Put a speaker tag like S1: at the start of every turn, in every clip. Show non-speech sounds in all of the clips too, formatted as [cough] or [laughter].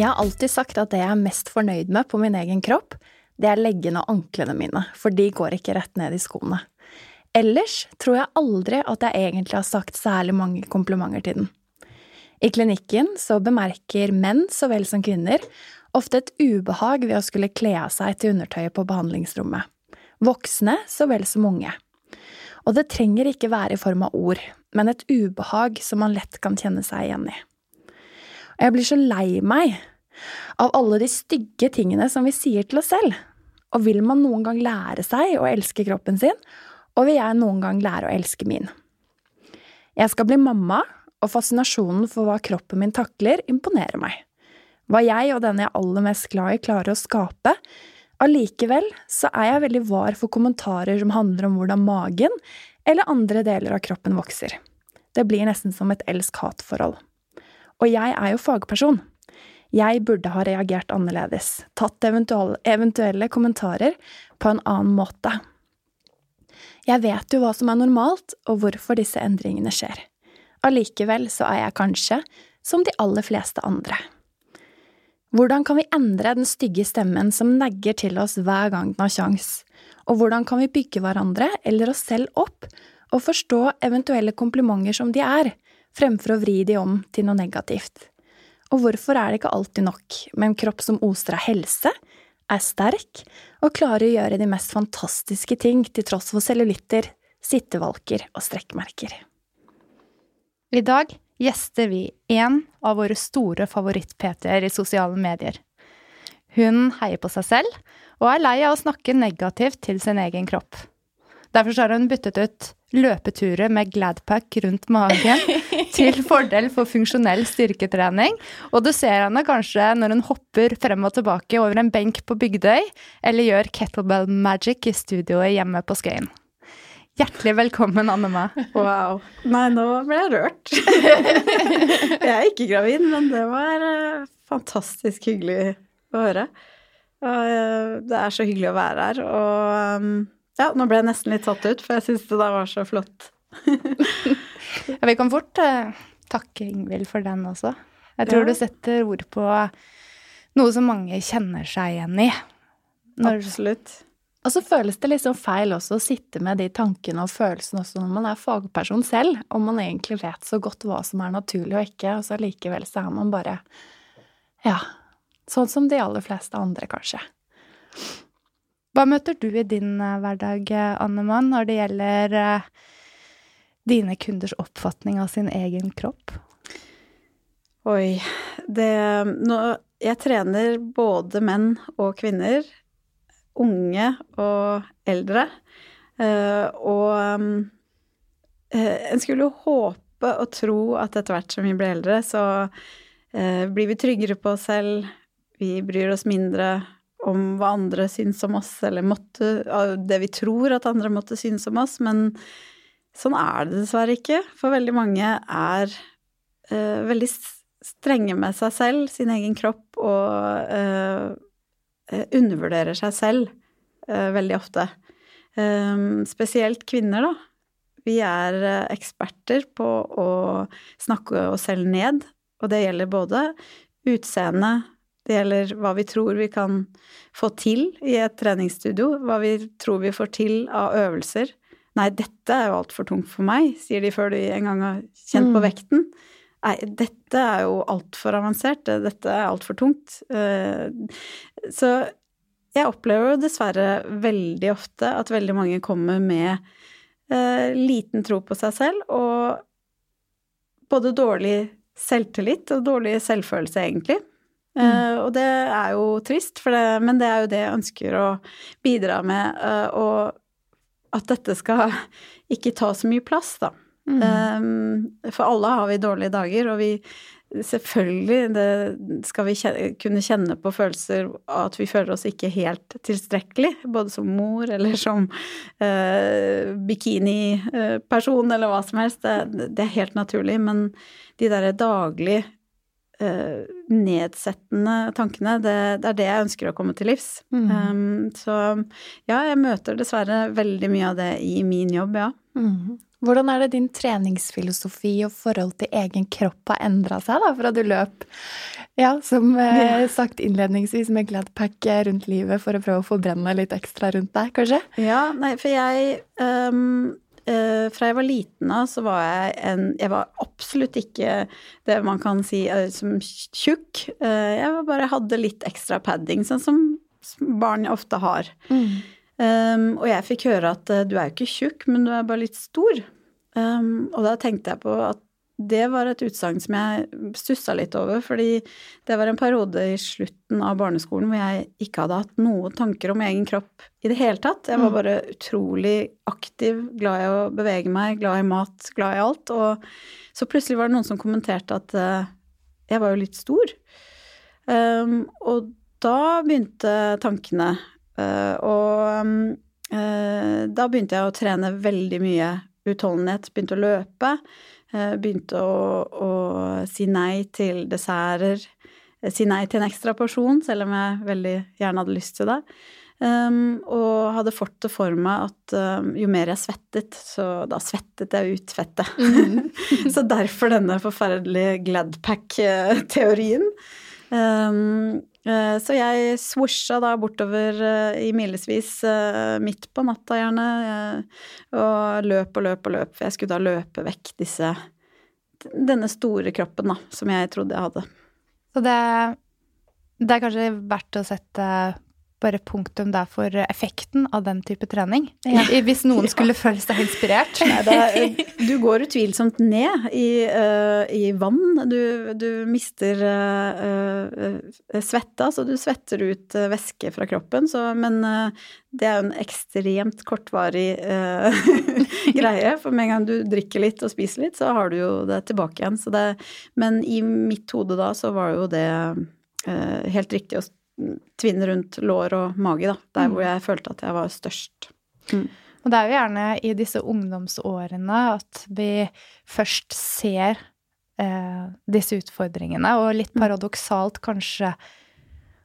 S1: Jeg har alltid sagt at det jeg er mest fornøyd med på min egen kropp, det er leggene og anklene mine, for de går ikke rett ned i skoene. Ellers tror jeg aldri at jeg egentlig har sagt særlig mange komplimenter til den. I klinikken så bemerker menn så vel som kvinner ofte et ubehag ved å skulle kle av seg til undertøyet på behandlingsrommet. Voksne så vel som unge. Og det trenger ikke være i form av ord, men et ubehag som man lett kan kjenne seg igjen i. Og jeg blir så lei meg av alle de stygge tingene som vi sier til oss selv. Og vil man noen gang lære seg å elske kroppen sin, og vil jeg noen gang lære å elske min? Jeg skal bli mamma, og fascinasjonen for hva kroppen min takler, imponerer meg. Hva jeg og den jeg er aller mest glad i, klarer å skape. Allikevel så er jeg veldig var for kommentarer som handler om hvordan magen eller andre deler av kroppen vokser. Det blir nesten som et elsk-hat-forhold. Og jeg er jo fagperson. Jeg burde ha reagert annerledes, tatt eventuelle kommentarer på en annen måte. Jeg vet jo hva som er normalt, og hvorfor disse endringene skjer. Allikevel så er jeg kanskje som de aller fleste andre. Hvordan kan vi endre den stygge stemmen som negger til oss hver gang den har sjans, og hvordan kan vi bygge hverandre eller oss selv opp og forstå eventuelle komplimenter som de er, fremfor å vri de om til noe negativt? Og hvorfor er det ikke alltid nok med en kropp som oser av helse, er sterk og klarer å gjøre de mest fantastiske ting til tross for cellulitter, sittevalker og strekkmerker?
S2: I dag gjester vi en av våre store favoritt-PT-er i sosiale medier. Hun heier på seg selv og er lei av å snakke negativt til sin egen kropp. Derfor har hun byttet ut løpeturer med Gladpack rundt magen [laughs] til fordel for funksjonell styrketrening. Og du ser henne kanskje når hun hopper frem og tilbake over en benk på Bygdøy, eller gjør kettlebell magic i studioet hjemme på Skøyen. Hjertelig velkommen, Annema.
S3: Wow. Nei, nå ble jeg rørt. [laughs] jeg er ikke gravid, men det var uh, fantastisk hyggelig å høre. Og uh, det er så hyggelig å være her. Og um, ja, nå ble jeg nesten litt tatt ut, for jeg syns det der var så flott. [laughs]
S2: ja, vi kan fort uh, takke Ingvild for den også. Jeg tror ja. du setter ord på noe som mange kjenner seg igjen i.
S3: Når, Absolutt.
S1: Og så føles det liksom feil også å sitte med de tankene og følelsene også når man er fagperson selv, og man egentlig vet så godt hva som er naturlig og ikke, og så likevel så er man bare ja, sånn som de aller fleste andre, kanskje.
S2: Hva møter du i din uh, hverdag, Annemann, når det gjelder uh, dine kunders oppfatning av sin egen kropp?
S3: Oi, det Nå Jeg trener både menn og kvinner unge og eldre. Eh, og eh, en skulle jo håpe og tro at etter hvert som vi blir eldre, så eh, blir vi tryggere på oss selv, vi bryr oss mindre om hva andre syns om oss, eller måtte, det vi tror at andre måtte synes om oss, men sånn er det dessverre ikke. For veldig mange er uh, veldig strenge med seg selv, sin egen kropp, og uh, undervurderer seg selv uh, veldig ofte. Um, spesielt kvinner, da. Vi er eksperter på å snakke oss selv ned, og det gjelder både utseende, det gjelder hva vi tror vi kan få til i et treningsstudio, hva vi tror vi får til av øvelser. Nei, dette er jo altfor tungt for meg, sier de før de en gang har kjent på mm. vekten. Nei, dette er jo altfor avansert, dette er altfor tungt. Eh, så jeg opplever jo dessverre veldig ofte at veldig mange kommer med eh, liten tro på seg selv og både dårlig selvtillit og dårlig selvfølelse, egentlig. Mm. Uh, og det er jo trist, det, men det er jo det jeg ønsker å bidra med, uh, og at dette skal [laughs] ikke ta så mye plass, da. Mm. Um, for alle har vi dårlige dager, og vi selvfølgelig det skal vi kjenne, kunne kjenne på følelser at vi føler oss ikke helt tilstrekkelig, både som mor [laughs] eller som eh, bikiniperson eller hva som helst. Det, det, er helt naturlig, men de derre daglig eh, nedsettende tankene, det, det, er det jeg ønsker å komme til livs. Mm. Um, så ja, jeg møter dessverre veldig mye av det i min jobb, ja. Mm.
S1: Hvordan er det din treningsfilosofi og forhold til egen kropp har endra seg da, fra du løp, ja, som eh, sagt innledningsvis, med Gladpack rundt livet for å prøve å forbrenne litt ekstra rundt deg, kanskje?
S3: Ja, nei, for jeg um, uh, Fra jeg var liten av, så var jeg en Jeg var absolutt ikke det man kan si uh, som tjukk. Uh, jeg bare hadde litt ekstra padding, sånn som barn ofte har. Mm. Um, og jeg fikk høre at du er jo ikke tjukk, men du er bare litt stor. Um, og da tenkte jeg på at det var et utsagn som jeg stussa litt over, fordi det var en periode i slutten av barneskolen hvor jeg ikke hadde hatt noen tanker om egen kropp i det hele tatt. Jeg var mm. bare utrolig aktiv, glad i å bevege meg, glad i mat, glad i alt. Og så plutselig var det noen som kommenterte at uh, jeg var jo litt stor. Um, og da begynte tankene Eh, og eh, da begynte jeg å trene veldig mye utholdenhet. Begynte å løpe. Eh, begynte å, å si nei til desserter. Si nei til en ekstra porsjon, selv om jeg veldig gjerne hadde lyst til det. Um, og hadde fått det for meg at um, jo mer jeg svettet, så da svettet jeg ut fettet. Mm. [laughs] så derfor denne forferdelige Gladpack-teorien. Um, Eh, så jeg swosha da bortover eh, i milevis eh, midt på natta, gjerne, og løp og løp og løp. For jeg skulle da løpe vekk disse Denne store kroppen, da, som jeg trodde jeg hadde.
S2: Så det, det er kanskje verdt å sette bare punktum der for effekten av den type trening. Ja. Hvis noen skulle føle seg inspirert.
S3: Nei, er, du går utvilsomt ned i, uh, i vann. Du, du mister uh, uh, svette, altså du svetter ut væske fra kroppen. Så, men det er jo en ekstremt kortvarig [laughs] greie. For med en gang du drikker litt og spiser litt, så har du jo det tilbake igjen. Det, men i mitt hode da så var jo det helt riktig å tvinne rundt lår og mage, da. Der mm. hvor jeg følte at jeg var størst.
S2: Mm. Og det er jo gjerne i disse ungdomsårene at vi først ser eh, disse utfordringene, og litt mm. paradoksalt kanskje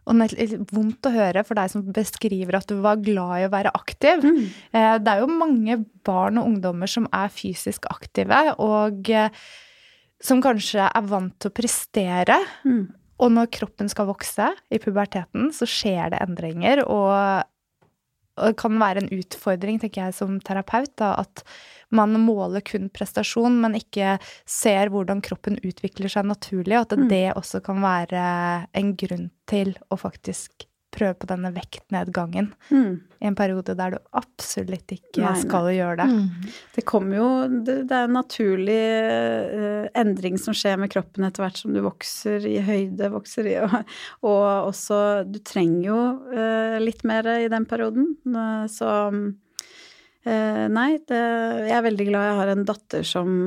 S2: og litt vondt å høre for deg som beskriver at du var glad i å være aktiv. Mm. Eh, det er jo mange barn og ungdommer som er fysisk aktive, og eh, som kanskje er vant til å prestere. Mm. Og når kroppen skal vokse i puberteten, så skjer det endringer. Og, og det kan være en utfordring, tenker jeg, som terapeut, da, at man måler kun prestasjon, men ikke ser hvordan kroppen utvikler seg naturlig, og at mm. det også kan være en grunn til å faktisk prøve på denne vektnedgangen mm. i en periode der du absolutt ikke nei, skal nei. gjøre det. Mm.
S3: Det kommer jo det, det, er en naturlig uh, endring som skjer med kroppen etter hvert som du vokser i høyde, vokser i [laughs] Og, og også Du trenger jo uh, litt mer i den perioden. Uh, så nei, det, jeg er veldig glad jeg har en datter som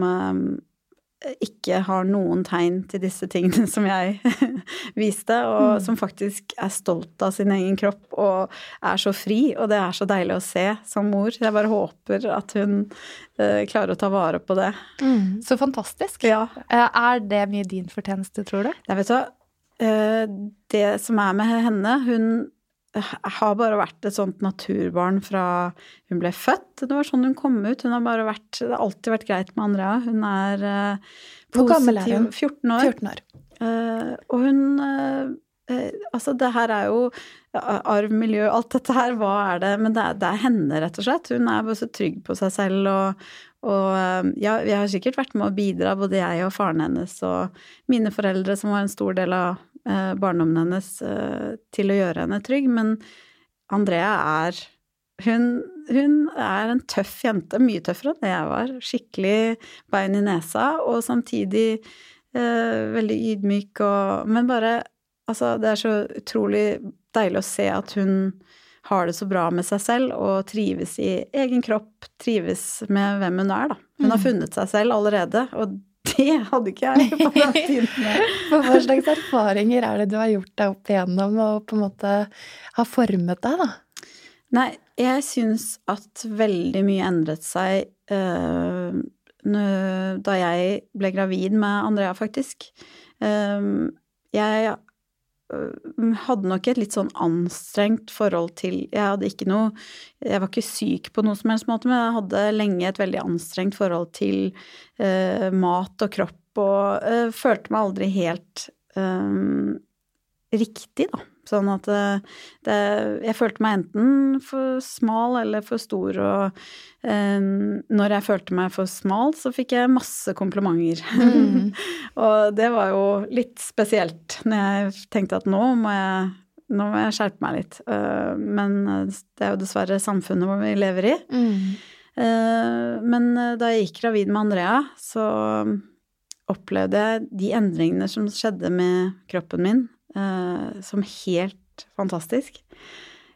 S3: ikke har noen tegn til disse tingene som jeg [laughs] viste, og mm. som faktisk er stolt av sin egen kropp og er så fri, og det er så deilig å se som mor. Jeg bare håper at hun uh, klarer å ta vare på det.
S2: Mm. Så fantastisk. Ja. Eh, er det mye din fortjeneste, tror du?
S3: Jeg vet du, uh, det som er med henne, hun har bare vært et sånt naturbarn fra hun ble født. Det var sånn hun kom ut. Hun har bare vært, det har alltid vært greit med Andrea. Hun er uh,
S1: Hvor gammel er hun?
S3: 14 år.
S1: 14 år.
S3: Uh, og hun uh, Altså, det her er jo arv, miljø, alt dette her, hva er det? Men det er, det er henne, rett og slett. Hun er bare så trygg på seg selv og, og ja, vi har sikkert vært med å bidra, både jeg og faren hennes og mine foreldre, som var en stor del av eh, barndommen hennes eh, til å gjøre henne trygg, men Andrea er hun, hun, er en tøff jente, mye tøffere enn det jeg var. Skikkelig bein i nesa, og samtidig eh, veldig ydmyk og Men bare Altså, det er så utrolig deilig å se at hun har det så bra med seg selv og trives i egen kropp, trives med hvem hun er, da. Hun har mm. funnet seg selv allerede, og [laughs] det hadde ikke jeg på den tiden. [laughs]
S1: Hva slags erfaringer er det du har gjort deg opp igjennom og på en måte har formet deg, da?
S3: Nei, jeg syns at veldig mye endret seg uh, da jeg ble gravid med Andrea, faktisk. Uh, jeg hadde nok et litt sånn anstrengt forhold til Jeg hadde ikke noe Jeg var ikke syk på noen som helst måte, men jeg hadde lenge et veldig anstrengt forhold til mat og kropp, og følte meg aldri helt riktig, da. Sånn at det, det, Jeg følte meg enten for smal eller for stor, og eh, når jeg følte meg for smal, så fikk jeg masse komplimenter. Mm. [laughs] og det var jo litt spesielt, når jeg tenkte at nå må jeg, nå må jeg skjerpe meg litt. Uh, men det er jo dessverre samfunnet hvor vi lever i. Mm. Uh, men da jeg gikk gravid med Andrea, så opplevde jeg de endringene som skjedde med kroppen min uh, som helt fantastisk.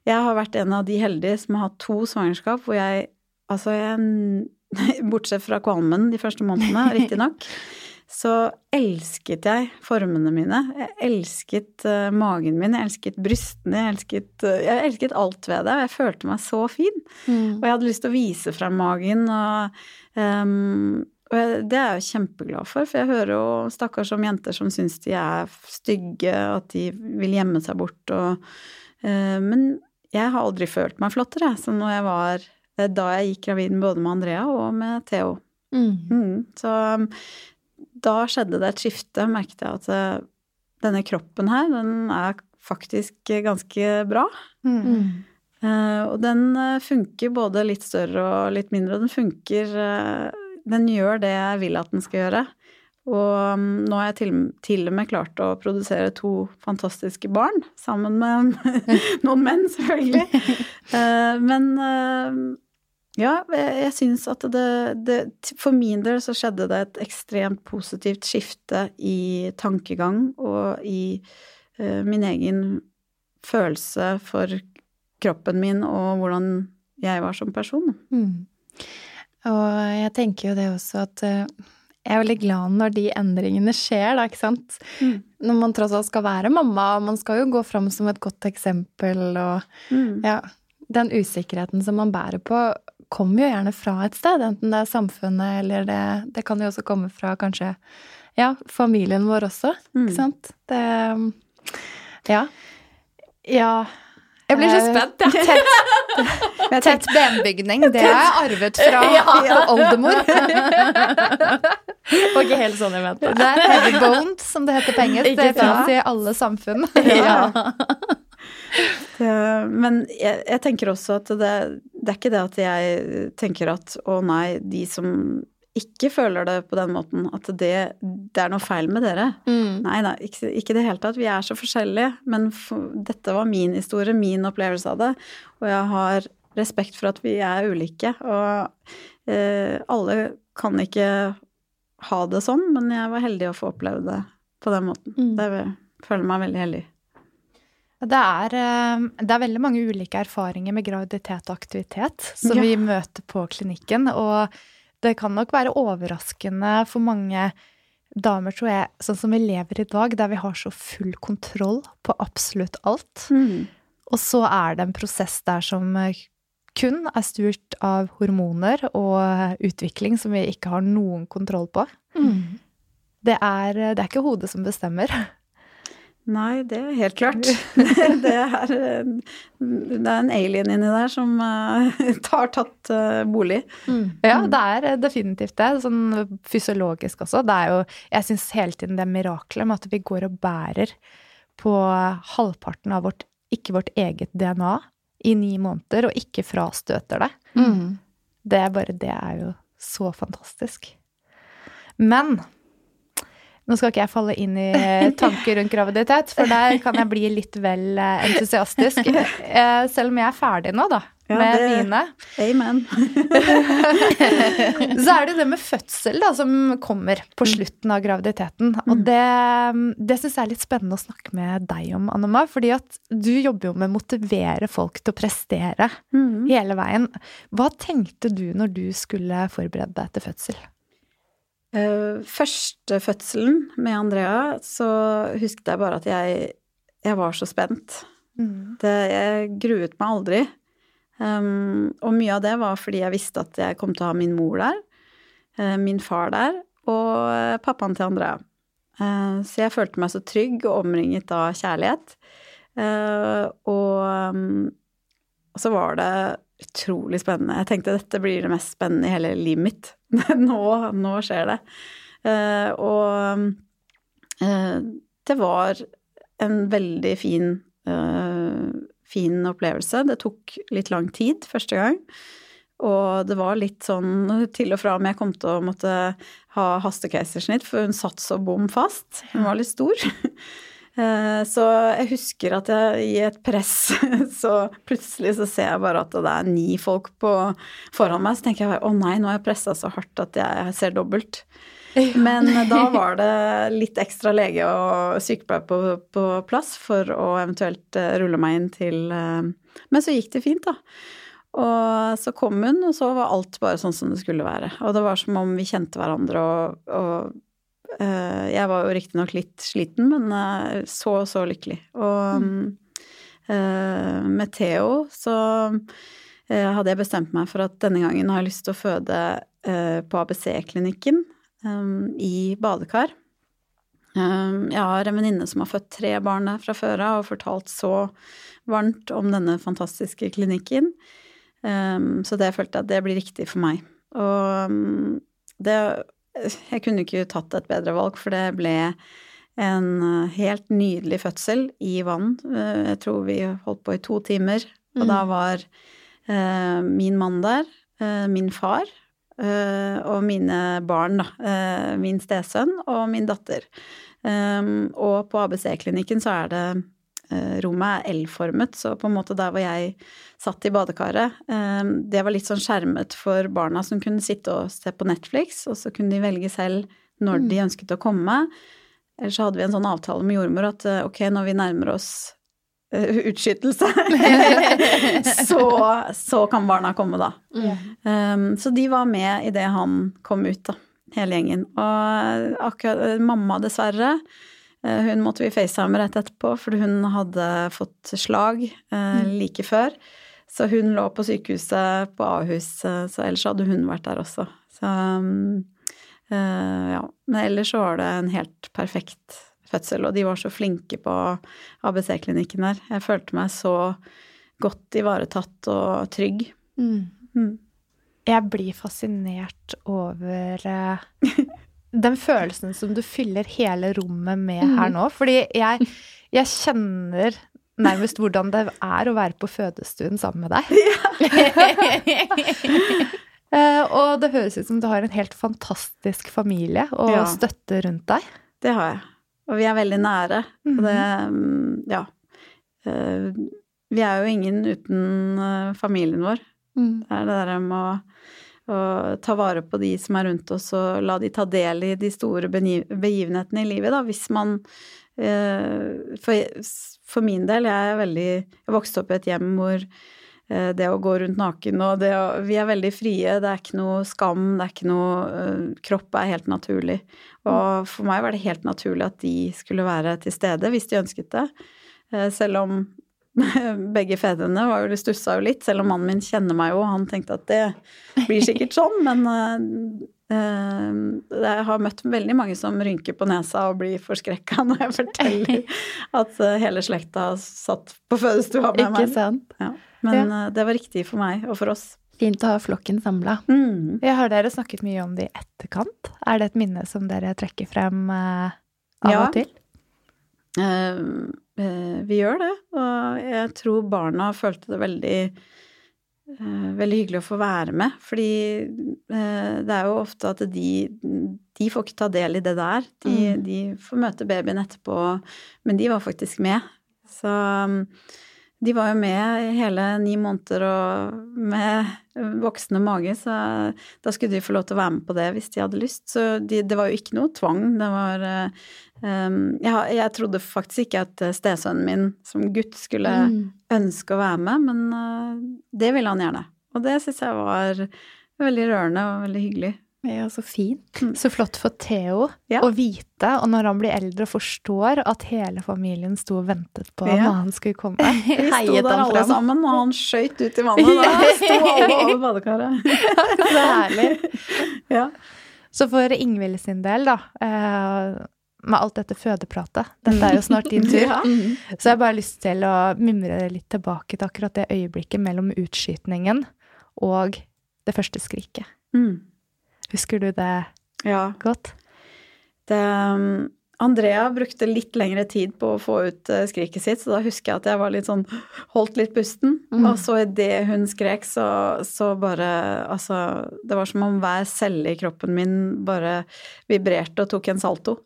S3: Jeg har vært en av de heldige som har hatt to svangerskap hvor jeg Altså, jeg [laughs] Bortsett fra kvalmen de første månedene, riktignok, [laughs] så elsket jeg formene mine. Jeg elsket uh, magen min, jeg elsket brystene, jeg elsket, uh, jeg elsket alt ved det. Og jeg følte meg så fin. Mm. Og jeg hadde lyst til å vise frem magen og um, og det er jeg kjempeglad for, for jeg hører jo stakkars om jenter som syns de er stygge, at de vil gjemme seg bort og uh, Men jeg har aldri følt meg flottere, som når jeg var eh, Da jeg gikk gravid både med Andrea og med Theo. Mm. Mm, så um, da skjedde det et skifte, merket jeg at uh, denne kroppen her, den er faktisk ganske bra. Mm. Uh, og den funker både litt større og litt mindre, og den funker den gjør det jeg vil at den skal gjøre. Og um, nå har jeg til, til, og med klart å produsere to fantastiske barn, sammen med [laughs] noen menn, selvfølgelig. Uh, [laughs] men uh, ja, jeg, syns at det, det, For min del så skjedde det et ekstremt positivt skifte i tankegang og i uh, min egen følelse for kroppen min og hvordan jeg var som person. Mm.
S1: Og jeg tenker jo det også at eh, jeg er veldig glad når de endringene skjer, da, ikke sant. Mm. Når man tross alt skal være mamma, og man skal jo gå fram som et godt eksempel, og mm. ja Den usikkerheten som man bærer på, kommer jo gjerne fra et sted, enten det er samfunnet eller det Det kan jo også komme fra kanskje ja, familien vår også, mm. ikke sant. Det Ja.
S2: Ja,
S1: jeg blir så eh, spent, jeg.
S2: Ja. Tett, [laughs] tett benbygning, det har jeg arvet fra [laughs] ja. [laughs] oldemor.
S1: Var ikke helt sånn jeg mente.
S2: Det er heavy boned, som det heter på engelsk. Det fins i alle samfunn. Ja.
S3: Det, men jeg, jeg, tenker også at det, det er ikke det at jeg tenker at å nei, de som ikke føler det på den måten, at det, det er noe feil med dere. Mm. Nei, da, ikke, i det hele tatt. Vi er så forskjellige. Men for, dette var min historie, min opplevelse av det. Og jeg har respekt for at vi er ulike. Og eh, alle kan ikke ha det sånn, men jeg var heldig å få oppleve det på den måten. Mm. Det jeg føler meg veldig heldig.
S2: Det er, eh, det er, veldig mange ulike erfaringer med graviditet og aktivitet som ja. vi møter på klinikken. Og det kan nok være overraskende for mange damer, tror jeg, sånn som vi lever i dag, der vi har så full kontroll på absolutt alt. Mm. Og så er det en prosess der som kun er styrt av hormoner og utvikling som vi ikke har noen kontroll på. Mm. Det, er, det er ikke hodet som bestemmer.
S3: Nei, det er helt klart. [laughs] [laughs] det, er, det er en alien inni der som [laughs] har tatt uh, bolig.
S2: Mm. Ja, det er definitivt det. Sånn fysiologisk også. Det er jo Jeg syns hele tiden det er miraklet med at vi går og bærer på halvparten av vårt, ikke vårt eget DNA, i ni måneder, og ikke frastøter det. Mm. Det er bare Det er jo så fantastisk. Men nå skal ikke jeg falle inn i tanker rundt graviditet, for der kan jeg bli litt vel eh, entusiastisk. Eh, selv om jeg er ferdig nå, da, ja, med det, mine.
S3: Amen. [laughs] [laughs]
S2: så er det det med fødsel da, som kommer på mm. slutten av graviditeten. Og mm. det, det syns jeg er litt spennende å snakke med deg om, Annema. Fordi at du jobber jo med å motivere folk til å prestere mm. hele veien. Hva tenkte du når du skulle forberede deg til fødsel?
S3: Uh, første fødselen med Andrea, så husket jeg bare at jeg, jeg var så spent. Mm. Det, jeg gruet meg aldri. Um, og mye av det var fordi jeg visste at jeg kom til å ha min mor der, uh, min far der, og pappaen til Andrea. Uh, så jeg følte meg så trygg og omringet av kjærlighet. og um, så var det utrolig spennende. Jeg tenkte dette blir det mest spennende i hele livet mitt. [laughs] nå, nå, skjer det. Uh, og uh, det var en veldig fin, uh, fin opplevelse. Det tok litt lang tid første gang. Og det var litt sånn til og fra om jeg kom til å måtte ha hastekeisersnitt, for hun satt så bom fast. Hun var litt stor. [laughs] Eh, så jeg husker at jeg i et press [laughs] så plutselig så ser jeg bare at det er ni folk på foran meg. Så tenker jeg å nei, nå har jeg pressa så hardt at jeg ser dobbelt. Men da [laughs] var det litt ekstra lege og sykepleier på, på, plass for å eventuelt eh, rulle meg inn til eh, Men så gikk det fint, da. Og så kom hun, og så var alt bare sånn som det skulle være. Og det var som om vi kjente hverandre og, og Eh, jeg var jo riktignok litt sliten, men eh, så, så lykkelig. Og mm. Eh, med Theo så hadde jeg bestemt meg for at denne gangen har jeg lyst til å føde på ABC-klinikken i badekar. Jeg har en venninne som har født tre barn der fra før av og fortalt så varmt om denne fantastiske klinikken. Så det følte jeg at det blir riktig for meg. Og det jeg kunne ikke tatt et bedre valg, for det ble en eh, helt nydelig fødsel i vann. Eh, jeg tror vi holdt på i to timer, og mm. da var eh, min mann der, min far og mine barn, da. Min stesønn og min datter. og på ABC-klinikken så er det rommet er L-formet, så på en måte der hvor jeg satt i badekaret, eh, det var litt sånn skjermet for barna som kunne sitte og se på Netflix, og så kunne de velge selv når de mm. ønsket å komme. Eller så hadde vi en sånn avtale med jordmor at eh, ok, når vi nærmer oss [laughs] utskytelse, [laughs] så, så, kan barna komme, da. Mm. så de var med idet han kom ut, da, hele gjengen. Og akkurat mamma, dessverre, Eh, hun måtte vi facetime rett etterpå, for hun hadde fått slag eh, mm. like før. Så hun lå på sykehuset på Ahus, eh, så ellers hadde hun vært der også. Så ja. Men ellers så var det en helt perfekt fødsel, og de var så flinke på ABC-klinikken her. Jeg følte meg så godt ivaretatt og trygg. Mm.
S2: Mm. Jeg blir fascinert over [laughs] den følelsen som du fyller hele rommet med her mm. nå. Fordi jeg, jeg kjenner nærmest hvordan det er å være på fødestuen sammen med deg. Ja. [laughs] og det høres ut som du har en helt fantastisk familie og ja. støtte rundt deg.
S3: Det har jeg. Og vi er veldig nære. Og det mm, Ja. Uh, vi er jo ingen uten uh, familien vår. Mm. Det er det derre med å og ta vare på de som er rundt oss, og la de ta del i de store begivenhetene i livet, da, hvis man eh, for, for, min del, jeg er veldig Jeg vokste opp i et hjem hvor eh, det å gå rundt naken og det å Vi er veldig frie, det er ikke noe skam, det er ikke noe eh, Kropp er helt naturlig. Og for meg var det helt naturlig at de skulle være til stede hvis de ønsket det. Selv om [laughs] begge fedrene var jo stussa jo litt, selv om mannen min kjenner meg jo, han tenkte at det blir sikkert sånn, men uh, jeg har møtt veldig mange som rynker på nesa og blir forskrekka når jeg forteller [laughs] at uh, hele slekta satt på fødestua med meg.
S2: Ikke sant.
S3: Ja. Men uh, det var riktig for meg og for oss.
S2: Fint å ha flokken samla. Mm. Jeg har dere snakket mye om det i etterkant. Er det et minne som dere trekker frem av ja. og til?
S3: Uh, Eh, vi gjør det, og jeg tror barna følte det veldig eh, veldig hyggelig å få være med, fordi eh, det er jo ofte at de, de får ikke ta del i det der. De, mm. de får møte babyen etterpå, men de var faktisk med. Så de var jo med hele ni måneder og med voksende mage, så da skulle de få lov til å være med på det hvis de hadde lyst. Så de, det var jo ikke noe tvang. Det var Um, jeg, jeg, trodde faktisk ikke at eh, stesønnen min som gutt skulle mm. ønske å være med, men uh, det ville han gjerne. Og det syns jeg var veldig rørende og veldig hyggelig.
S1: Ja, så fint.
S2: Så flott for Theo
S3: Ja.
S2: å vite, og når han blir eldre og forstår at hele familien sto og ventet på
S3: Ja.
S2: når han skulle komme. [laughs]
S3: Vi sto der alle
S1: frem.
S3: sammen, og han skøyt ut i vannet. Da sto alle [laughs] over badekaret. [laughs]
S2: Så herlig.
S3: Ja.
S2: Så for Ingvild sin del, da, eh, med alt dette fødepratet Dette er jo snart din tur.
S3: Ja.
S2: Så jeg har bare lyst til å mimre litt tilbake til akkurat det øyeblikket mellom utskytningen og det første skriket.
S3: Mm.
S2: Husker du det
S3: ja.
S2: godt?
S3: Det, um, Andrea brukte litt lengre tid på å få ut eh, skriket sitt, så da husker jeg at jeg var litt sånn Holdt litt pusten.
S1: Mm.
S3: Og så idet hun skrek, så, så bare Altså, det var som om hver celle i kroppen min bare vibrerte og tok en salto.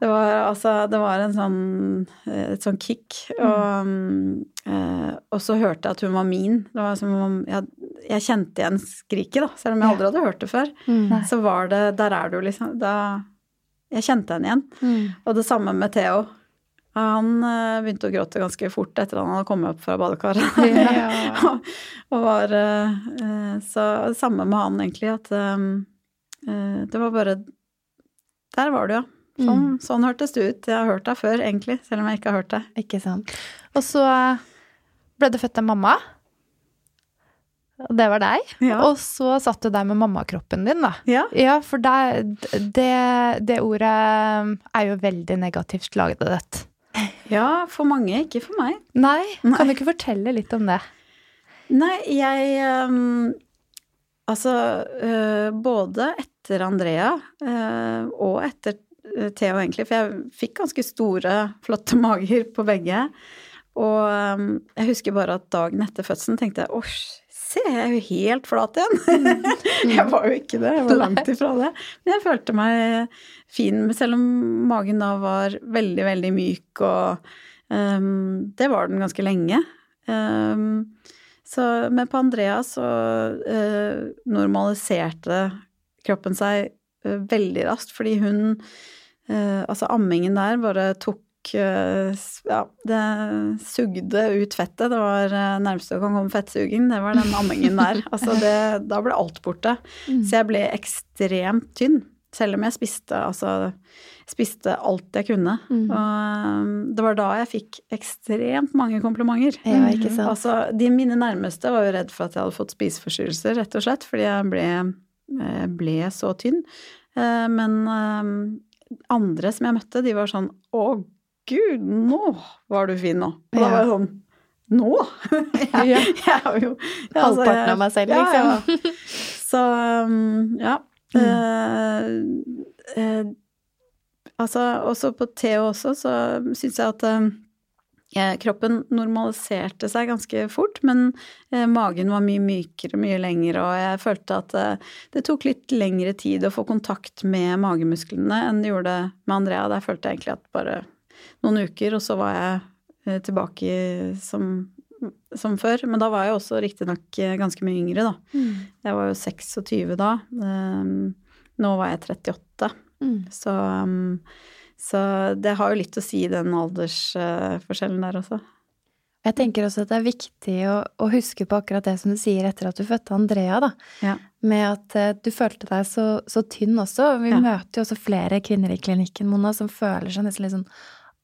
S3: Det var altså Det var en sånn eh, et sånn kick. Og, mm. eh, og så hørte jeg at hun var min. Det var som om jeg, jeg kjente igjen skriket, da, selv om jeg aldri hadde hørt det før.
S2: Mm.
S3: Så var det Der er du, liksom. Da Jeg kjente henne igjen. Og det samme med Theo. Han eh, begynte å gråte ganske fort etter at han hadde kommet opp fra badekaret.
S1: Ja. [laughs]
S3: og var eh, eh, Så samme med han, egentlig, at det var bare Der var du, ja. Sånn, sånn hørtes det ut. Jeg har hørt deg før, egentlig, selv om jeg ikke har hørt det.
S1: Ikke sant.
S2: Og så ble du født av mamma. Og det var deg.
S3: Ja.
S2: Og så satt du der med mammakroppen din, da.
S3: Ja.
S2: Ja, for det, det, det ordet er jo veldig negativt ladet.
S3: ja, for mange, ikke for meg.
S2: Nei,
S3: Nei.
S2: kan du ikke fortelle litt om det?
S3: Nei, jeg um, Altså, uh, både etter Andrea uh, og etter eh, Theo, egentlig, for jeg fikk ganske store, flotte mager på begge. Og ehm, jeg husker bare at dagen etter fødselen tenkte jeg åh, se, jeg er jo helt flat igjen. [laughs] jeg var jo ikke det, jeg var langt ifra det. Men jeg følte meg fin, selv om magen da var veldig, veldig myk, og um, det var den ganske lenge. Um, så, men på Andrea så uh, normaliserte kroppen seg uh, veldig raskt, fordi hun eh, Altså ammingen der bare tok eh, Ja, det sugde ut fettet. Det var eh, nærmeste du kan komme fettsuging, det var den ammingen der. [laughs] Altså det, da ble alt borte. Så jeg ble ekstremt tynn. Selv om jeg spiste, altså, spiste alt jeg kunne. Og um, det var da jeg fikk ekstremt mange komplimenter.
S1: Ja, ikke sant.
S3: Altså, de mine nærmeste var jo redd for at jeg hadde fått spiseforstyrrelser, rett og slett, fordi jeg ble, ble så tynn. Eh, Men andre som jeg møtte, de var sånn Å, gud, nå var du fin nå. Og da var jeg sånn Nå? [laughs] jeg, jeg er jo [laughs] ja, altså,
S1: Halvparten av meg selv, liksom.
S3: ja. [laughs] Så um, ja. Mm. Uh, uh, altså, også på Theo også, så syns jeg at eh, kroppen normaliserte seg ganske fort, men eh, magen var mye mykere, mye lengre, og jeg følte at eh, det tok litt lengre tid å få kontakt med magemusklene enn det gjorde med Andrea. Der følte jeg egentlig at bare noen uker, og så var jeg eh, tilbake som, som før. Men da var jeg også riktignok eh, ganske mye yngre, da. Jeg var jo 26 da. Um, nå var jeg 38.
S1: Mm.
S3: Så, um, så det har jo litt å si, den aldersforskjellen der også.
S1: Jeg tenker også at det er viktig å, å huske på akkurat det som du sier etter at du fødte Andrea, da.
S3: Ja.
S1: Med at eh, du følte deg så, så tynn også. Vi
S3: Ja.
S1: møter jo også flere kvinner i klinikken, Mona, som føler seg nesten litt sånn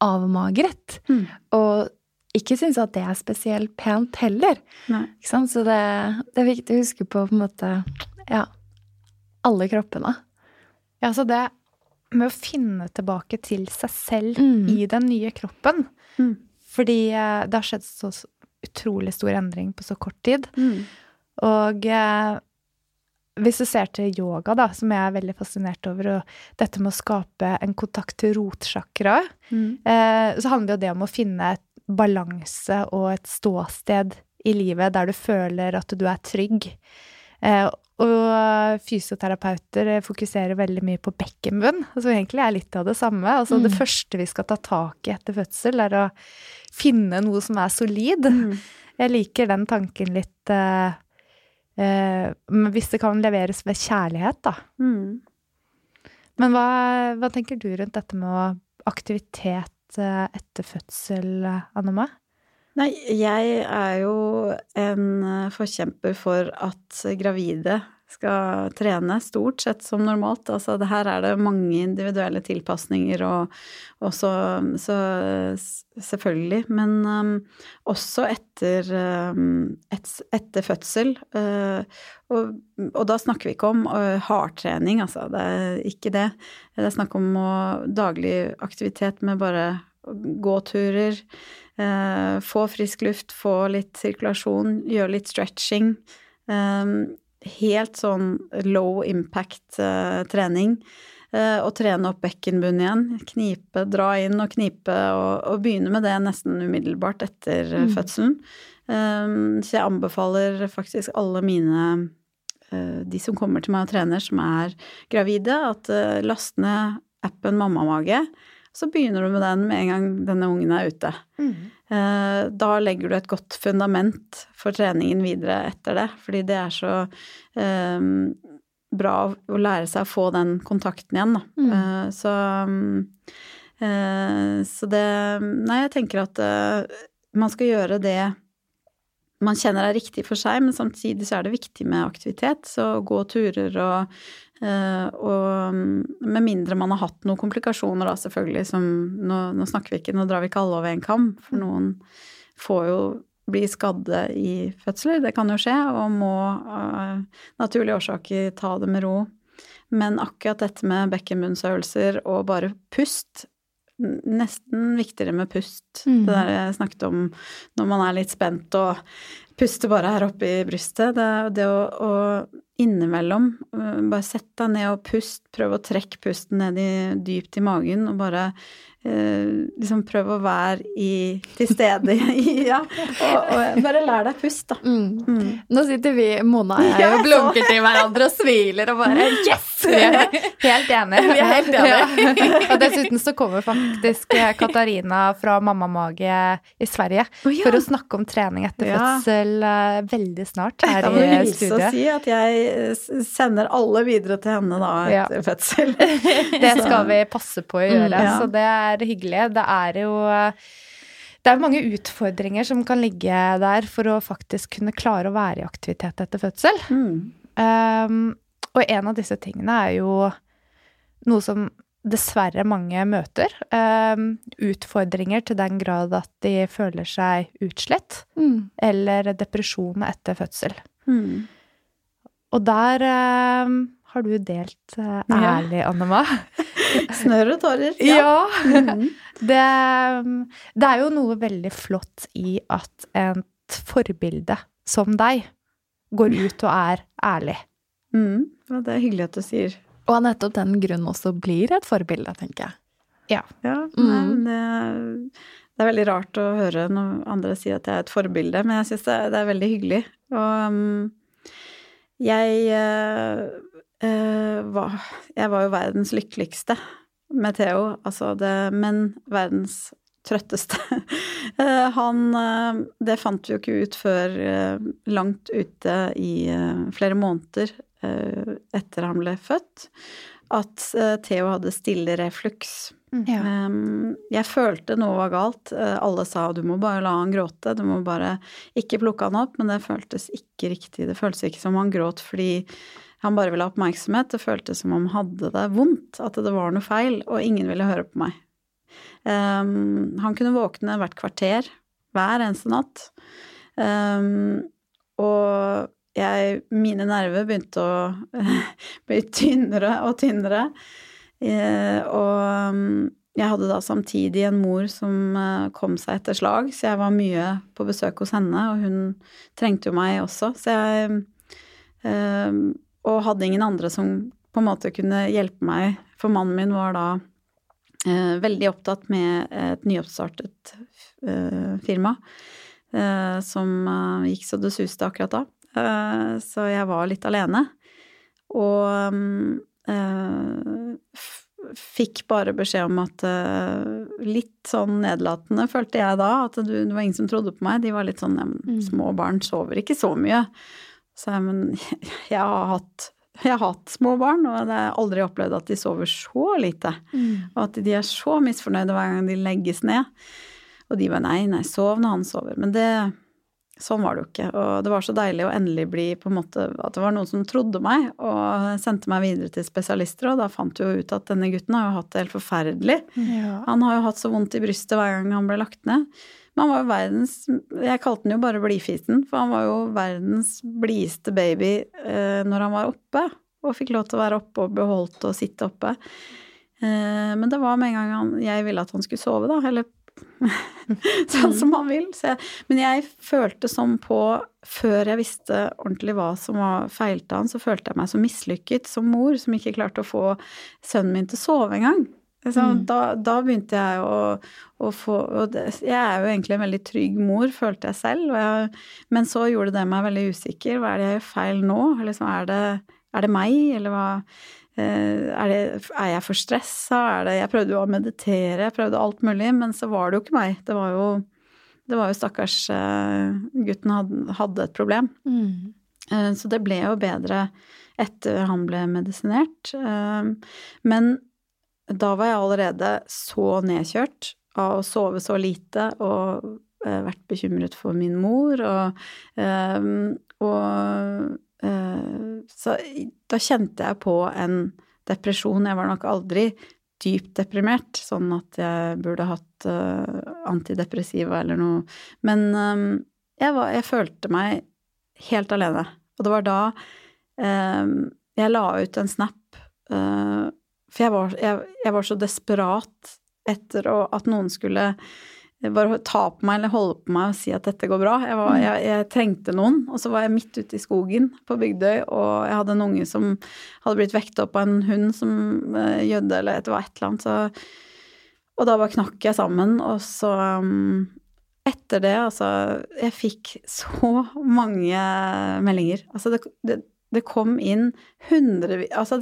S1: avmagret.
S3: Mm.
S1: Og ikke syns at det er spesielt pent heller.
S3: Nei.
S1: Ikke sant? Så det, det er viktig å huske på på en måte ja, alle kroppene.
S2: Ja, så det med å finne tilbake til seg selv
S1: Mm.
S2: i den nye kroppen.
S3: Mm.
S2: Fordi eh, det har skjedd så utrolig stor endring på så kort tid.
S3: Mm.
S2: Og eh, hvis du ser til yoga, da, som jeg er veldig fascinert over, og dette med å skape en kontakt til rotsjakra,
S3: Mm.
S2: eh, så handler jo det om å finne et balanse og et ståsted i livet der du føler at du er trygg. Eh, og fysioterapeuter fokuserer veldig mye på bekkenbunn, som egentlig er litt av det samme. Altså det
S1: Mm.
S2: første vi skal ta tak i etter fødsel, er å finne noe som er solid.
S3: Mm.
S2: Jeg liker den tanken litt eh, eh, Hvis det kan leveres ved kjærlighet, da.
S3: Mm.
S2: Men hva, hva tenker du rundt dette med aktivitet eh, etter fødsel, Annema?
S3: Nei, jeg er jo en eh, forkjemper for at gravide skal trene, stort sett som normalt. Altså det her er det mange individuelle tilpasninger og også Så selvfølgelig. Men um, også etter, um, et, etter fødsel. Uh, og, og, da snakker vi ikke om uh, hardtrening, altså. Det er ikke det. Det er snakk om uh, daglig aktivitet med bare gåturer. Uh, få frisk luft, få litt sirkulasjon, gjøre litt stretching. Eh, helt sånn low impact-trening. Eh, uh, og trene opp bekkenbunnen igjen. Knipe, dra inn og knipe, og, og begynne med det nesten umiddelbart etter mm. fødselen. Um, så jeg anbefaler faktisk alle mine de som kommer til meg og trener, som er gravide, at last ned appen Mammamage. Så begynner du med den med en gang denne ungen er ute. Mm. Eh, da legger du et godt fundament for treningen videre etter det, fordi det er så um, bra å lære seg å få den kontakten igjen, da. Mm. Uh, så, uh, så det Nei, jeg tenker at uh, man skal gjøre det man kjenner er riktig for seg, men samtidig så er det viktig med aktivitet. Så gå turer og og mm, med mindre man har hatt noen komplikasjoner, da selvfølgelig, som nå, nå, snakker vi ikke, nå drar vi ikke alle over en kam, for noen får jo bli skadde i fødsler, det kan jo skje, og må av uh, naturlige årsaker ta det med ro. Men akkurat dette med bekkenbunnsøvelser og bare pust, nesten viktigere med pust. Mm. Det der jeg snakket om når man er litt spent og puster bare her oppe i brystet. Det, det å, å innimellom øh, bare sett deg ned og pust, prøv å trekke pusten ned i, dypt i magen og bare eh, liksom prøv å være i, til stede [laughs] Ja, og, og, bare lær deg pust, da. Mm.
S1: Mm. Nå sitter vi, Mona og jeg, og blunker til hverandre og smiler og bare [laughs] Yes!
S2: Vi er helt enige.
S1: Vi er helt enige. [laughs]
S2: Ja. Og dessuten så kommer faktisk Katarina fra Mammamage i Sverige oh, ja. for å snakke om trening etter fødsel uh, veldig snart her i studiet. Jeg må hilse
S3: og si at jeg eh, sender alle videre til henne da etter ja. fødsel. [laughs]
S2: det skal vi passe på å gjøre, mm, så det er hyggelig. Det er jo det er mange utfordringer som kan ligge der for å faktisk kunne klare å være i aktivitet etter fødsel. Mm. Um, og en av disse tingene er jo noe som dessverre mange møter. Um, utfordringer til den grad at de føler seg utslett, Mm. Eller depresjon etter fødsel. Mm. Og der eh, har du delt eh, ærlig, ja. Annema. [laughs]
S3: Snørr og tårer. [laughs]
S2: Ja. ja. [laughs] Mm. Det, det, er jo noe veldig flott i at et forbilde som deg går ut og er ærlig.
S3: Mm. Ja, det er hyggelig at du sier.
S1: Og av nettopp den grunn også blir et forbilde, tenker jeg.
S3: Ja. ja nei, mm. det, det, er veldig rart å høre når andre sier at jeg er et forbilde, men jeg syns det, det, er veldig hyggelig. Og um, jeg uh, uh, var Jeg var jo verdens lykkeligste med Theo, altså det Men verdens trøtteste. Uh, [laughs] han Det fant vi jo ikke ut før langt ute i flere måneder Eh, etter han ble født, at eh, Theo hadde stille refluks. Mm. Ja. Jeg følte noe var galt. Eh, alle sa du må bare la han gråte, du må bare ikke plukke han opp, men det føltes ikke riktig. Det føltes ikke som han gråt fordi han bare ville ha oppmerksomhet. Det føltes som om han hadde det vondt, at det var noe feil, og ingen ville høre på meg. Um, han kunne våkne hvert kvarter hver eneste natt. Um, og jeg, mine nerver begynte å [laughs] bli tynnere og tynnere. Eh, og mm, jeg hadde da samtidig en mor som eh, kom seg etter slag, så jeg var mye på besøk hos henne, og hun trengte jo meg også. Så jeg eh, Og hadde ingen andre som på en måte kunne hjelpe meg, for mannen min var da veldig opptatt med et nyoppstartet firma som gikk så det suste akkurat da. Eh, så jeg var litt alene. Og eh, fikk bare beskjed om at eh, Litt sånn nedlatende følte jeg da, at det, var ingen som trodde på meg. De var litt sånn mm. Små barn sover ikke så mye. Så jeg, men [laughs] jeg har hatt jeg har hatt små barn, og jeg har aldri opplevd at de sover så lite. Mm. Og at de er så misfornøyde hver gang de legges ned. Og de bare nei, nei, sov når han sover. Men det sånn var det jo ikke. Og det var så deilig å endelig bli på en måte At det var noen som trodde meg og sendte meg videre til spesialister, og da fant vi jo ut at denne gutten har jo hatt det helt forferdelig.
S2: Ja.
S3: Han har jo hatt så vondt i brystet hver gang han ble lagt ned. Men han var jo verdens Jeg kalte den jo bare blidfisen, for han var jo verdens blideste baby eh, når han var oppe. Og fikk lov til å være oppe og beholdt å sitte oppe. Eh, men det var med en gang han, jeg ville at han skulle sove, da. Eller [laughs] sånn som han vil. Jeg, men jeg følte sånn på Før jeg visste ordentlig hva som var feilte han, så følte jeg meg så mislykket som mor som ikke klarte å få sønnen min til å sove engang. Så, mm. da, da, begynte jeg å, å få det, Jeg er jo egentlig en veldig trygg mor, følte jeg selv. Jeg, men så gjorde det meg veldig usikker. Hva er det jeg gjør feil nå? Liksom, er, det, er det meg, eller hva? Eh, er, det, er, jeg for stressa? Jeg prøvde jo å meditere, jeg prøvde alt mulig, men så var det jo ikke meg. Det var jo, det var jo stakkars uh, gutten hadde, hadde, et problem. Mm. Uh, så det ble jo bedre etter han ble medisinert. Men da var jeg allerede så nedkjørt av å sove så lite og vært bekymret for min mor og, og Så da kjente jeg på en depresjon. Jeg var nok aldri dypt deprimert, sånn at jeg burde hatt antidepressiva eller noe. Men jeg, var, jeg, følte meg helt alene. Og det var da jeg la ut en snap for jeg var, jeg, jeg var så desperat etter å, at noen skulle bare ta på meg eller holde på meg og si at dette går bra. Jeg, var, jeg, jeg, trengte noen, og så var jeg midt ute i skogen på Bygdøy, og jeg hadde en unge som hadde blitt vekket opp av en hund som uh, gjødde, eller det var et eller annet, så Og da bare knakk jeg sammen, og så um, Etter det, altså Jeg fikk så mange meldinger. Altså, det, det det kom inn hundrevis altså,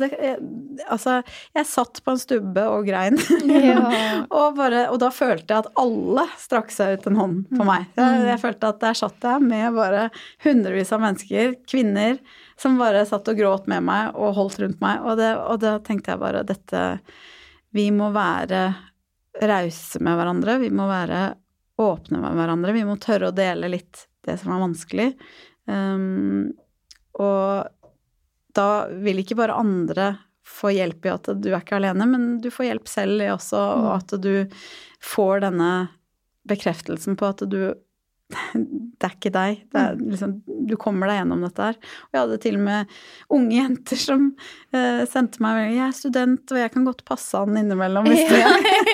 S3: altså, jeg satt på en stubbe og grein. Ja. [laughs] og, bare, og, da følte jeg at alle strakk seg ut en hånd på mm. meg. Jeg, jeg, følte at der satt jeg med bare hundrevis av mennesker, kvinner, som bare satt og gråt med meg og holdt rundt meg. Og, det, og da tenkte jeg bare dette Vi må være rause med hverandre. Vi må være åpne med hverandre. Vi må tørre å dele litt det som er vanskelig. Um, og da vil ikke bare andre få hjelp i at du er ikke alene, men du får hjelp selv i også, og mm. at du får denne bekreftelsen på at du [laughs] det er ikke deg. Er mm. liksom, du kommer deg gjennom dette her. Og jeg hadde til og med unge jenter som uh, sendte meg 'Jeg er student, og jeg kan godt passe han innimellom', hvis du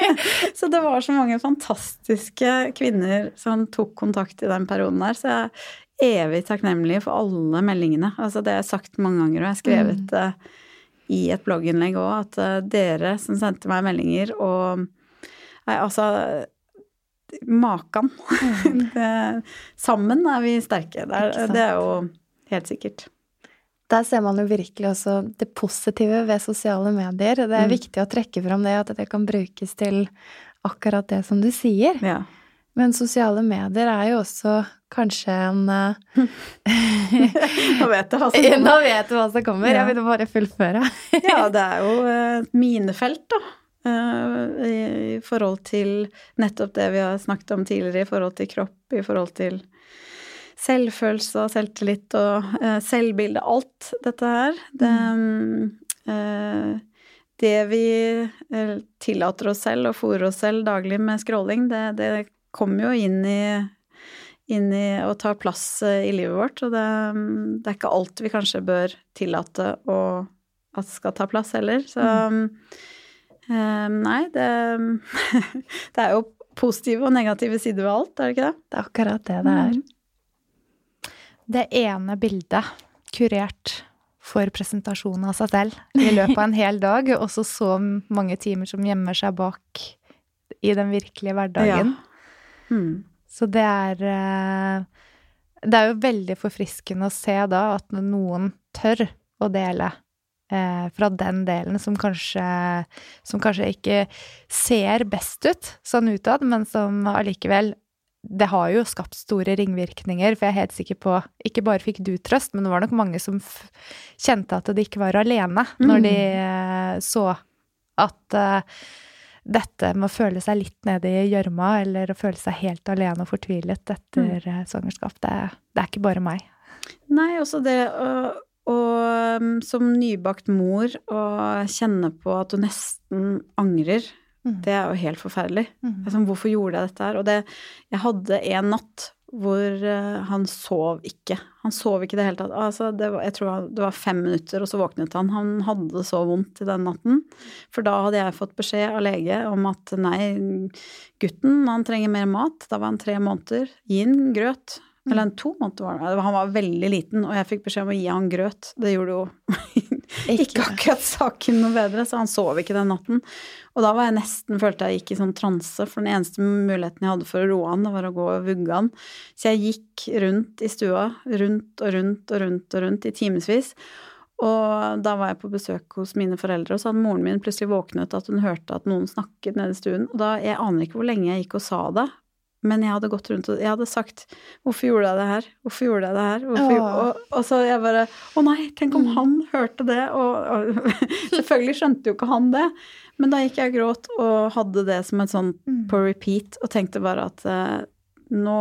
S3: [laughs] Så det var så mange fantastiske kvinner som tok kontakt i den perioden der. Så jeg, er evig takknemlig for alle meldingene. Altså det har jeg sagt mange ganger, og jeg har skrevet uh, i et blogginnlegg òg, at uh, dere som sendte meg meldinger og Nei, altså Makan. Mm. [laughs] sammen er vi sterke. Det er, det er jo helt sikkert.
S1: Der ser man jo virkelig også det positive ved sosiale medier. Det er mm. viktig å trekke fram det, at det kan brukes til akkurat det som du sier. Ja. Men sosiale medier er jo også kanskje en [laughs]
S3: Nå [laughs] vet du hva som kommer.
S1: Nå vet du hva som kommer. Ja. Jeg vil bare fullføre.
S3: ja, det er jo et minefelt, da. Uh, I forhold til nettopp det vi har snakket om tidligere, i forhold til kropp, i forhold til selvfølelse og selvtillit og uh, selvbilde. Alt dette her. Det, mm. det vi tillater oss selv og fôrer oss selv daglig med scrolling, det, det kommer jo inn i, inn i og tar plass eh, i livet vårt. Og det, det, er ikke alt vi kanskje bør tillate å, at skal ta plass heller. Så mm. Um, nei, det, [laughs] det er jo positive og negative sider ved alt, er det ikke det?
S1: Det er akkurat det det er. Mm.
S2: Det ene bildet kurert for presentasjon av seg selv i løpet av en hel dag, og så så mange timer som gjemmer seg bak i den virkelige hverdagen. Ja. Mm. Så det er eh, Det er jo veldig forfriskende å se da at noen tør å dele fra den delen som kanskje, som kanskje ikke ser best ut sånn utad, men som allikevel det har jo skapt store ringvirkninger, for jeg er helt sikker på Ikke bare fikk du trøst, men det var nok mange som kjente at de ikke var alene når mm. de uh, så at uh, dette med å føle seg litt nede i gjørma, eller å føle seg helt alene og fortvilet etter mm. svangerskap, det, det, er ikke bare meg.
S3: Nei, også det å, å um, som nybakt mor å kjenne på at du nesten angrer, mm. det er jo helt forferdelig. Mm. Altså, hvorfor gjorde jeg dette her? Og det Jeg hadde en natt hvor uh, han sov ikke. Han sov ikke i det hele tatt. Altså, det var, jeg tror det var fem minutter, og så våknet han. Han hadde det så vondt i den natten. For da hadde jeg fått beskjed av lege om at nei, gutten han trenger mer mat. Da var han tre måneder. Gi ham grøt. Eller en to måneder var det. Han var veldig liten, og jeg fikk beskjed om å gi han grøt. Det gjorde jo [laughs] ikke akkurat saken noe bedre, så han sov ikke den natten. Og da var jeg nesten, følte jeg gikk i sånn transe, for den eneste muligheten jeg hadde for å roe han, det var å gå og vugge han. Så jeg gikk rundt i stua, rundt og rundt og rundt og rundt i timevis. Og da var jeg på besøk hos mine foreldre, og så hadde moren min plutselig våknet at hun hørte at noen snakket nede i stuen. Og da, jeg aner ikke hvor lenge jeg gikk og sa det, men jeg hadde gått rundt og jeg hadde sagt 'Hvorfor gjorde jeg det her? Hvorfor gjorde jeg det her?' Og, og, så jeg bare 'Å nei, tenk om mm. han hørte det?' Og, og [laughs] selvfølgelig skjønte jo ikke han det. Men da gikk jeg og gråt og hadde det som et sånn på repeat og tenkte bare at eh, nå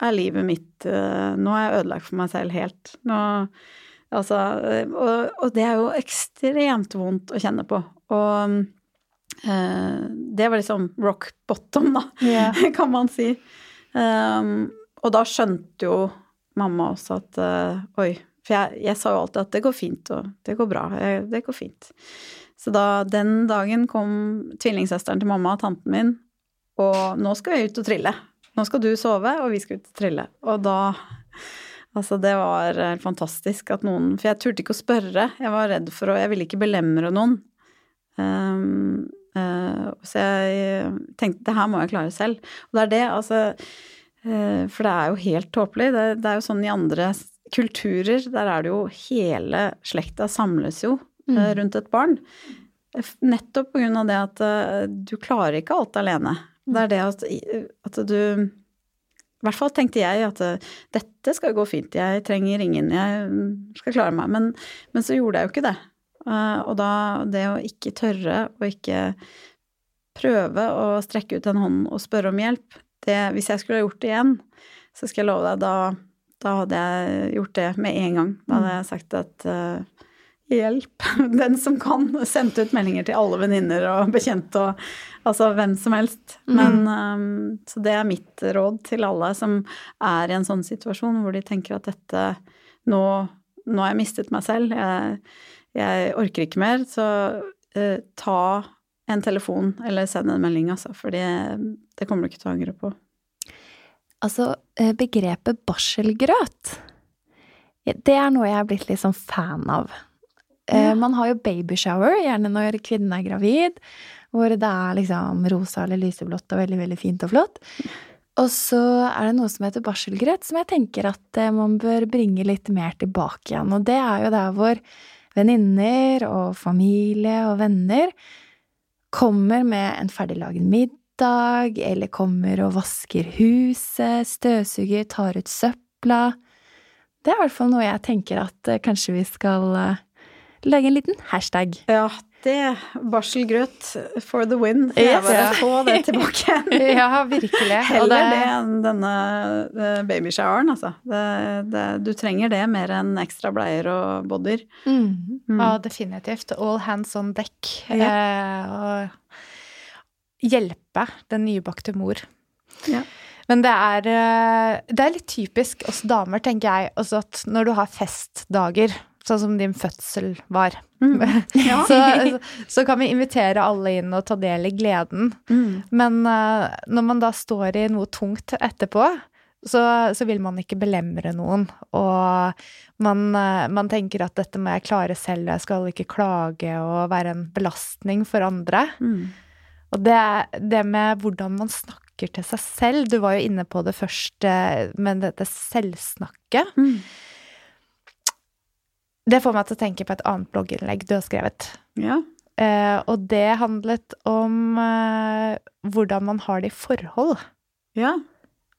S3: er livet mitt eh, Nå er jeg ødelagt for meg selv helt. Nå Altså og, og det er jo ekstremt vondt å kjenne på. Og det var liksom rock bottom, da, yeah. [laughs] kan man si. Um, og da skjønte jo mamma også at uh, oi, for jeg, jeg, sa jo alltid at det går fint, og det går bra, jeg, det går fint. Så da den dagen kom tvillingsøsteren til mamma, og tanten min, og nå skal vi ut og trille. Nå skal du sove, og vi skal ut og trille. Og da Altså, det var fantastisk at noen For jeg turte ikke å spørre. Jeg var redd for å Jeg ville ikke belemre noen. Um, så jeg tenkte det her må jeg klare selv. Og det er det, altså uh, For det er jo helt tåpelig. Det, det, er jo sånn i andre kulturer, der er det jo hele slekta samles jo mm. rundt et barn. Nettopp på grunn av det at du klarer ikke alt alene. Det er det at, at du i hvert fall tenkte jeg at dette skal gå fint, jeg trenger ingen, jeg skal klare meg. Men, men så gjorde jeg jo ikke det. Eh, og da det å ikke tørre å ikke prøve å strekke ut en hånd og spørre om hjelp, det Hvis jeg skulle ha gjort det igjen, så skal jeg love deg, da, da hadde jeg gjort det med en gang. Da hadde jeg sagt at uh, hjelp, [laughs] den som kan. Sendt ut meldinger til alle venninner og bekjente og altså hvem som helst. Mm. Men um, Så det er mitt råd til alle som er i en sånn situasjon hvor de tenker at dette Nå, nå har jeg mistet meg selv. Jeg, jeg orker ikke mer, så uh, ta en telefon eller send en melding, altså. For det, det kommer du ikke til å angre på.
S1: Altså, eh, begrepet barselgrøt, det er noe jeg er blitt litt sånn fan av. Ja. Man har jo babyshower, gjerne når kvinnen er gravid, hvor det er liksom rosa eller lyseblått og veldig, veldig fint og flott. Og så er det noe som heter barselgrøt, som jeg tenker at man bør bringe litt mer tilbake igjen. Og det er jo der hvor venninner og familie og venner kommer med en ferdiglaget middag, eller kommer og vasker huset, støvsuger, tar ut søpla. Det er i hvert fall noe jeg tenker at eh, kanskje vi skal legge lage en liten hashtag.
S3: Ja, det Barselgrøt for the win. Jeg vil bare få det [laughs] tilbake.
S2: ja, virkelig.
S3: Heller det... det enn denne eh, babyshoweren, altså. Det, det, du trenger det mer enn ekstra bleier og bodyer.
S2: Mm. Mm. Ja, definitivt. All hands on deck. Ja. Eh, og hjelpe den nybakte mor. Ja. Men det er, eh, det er litt typisk oss damer, tenker jeg, også at når du har festdager sånn som din fødsel var. Mm. [laughs] Ja. så, så, kan vi invitere alle inn og ta del i gleden. Mm. Men uh, når man da står i noe tungt etterpå, så, så vil man ikke belemre noen. Og man, uh, man, tenker at dette må jeg klare selv, jeg skal ikke klage og være en belastning for andre. Mm. Og det, det med hvordan man snakker til seg selv, du var jo inne på det først uh, med dette selvsnakket. Mm. Det får meg til å tenke på et annet blogginnlegg du har skrevet.
S3: Ja.
S2: Eh, og det handlet om eh, hvordan man har det i forhold.
S3: Ja.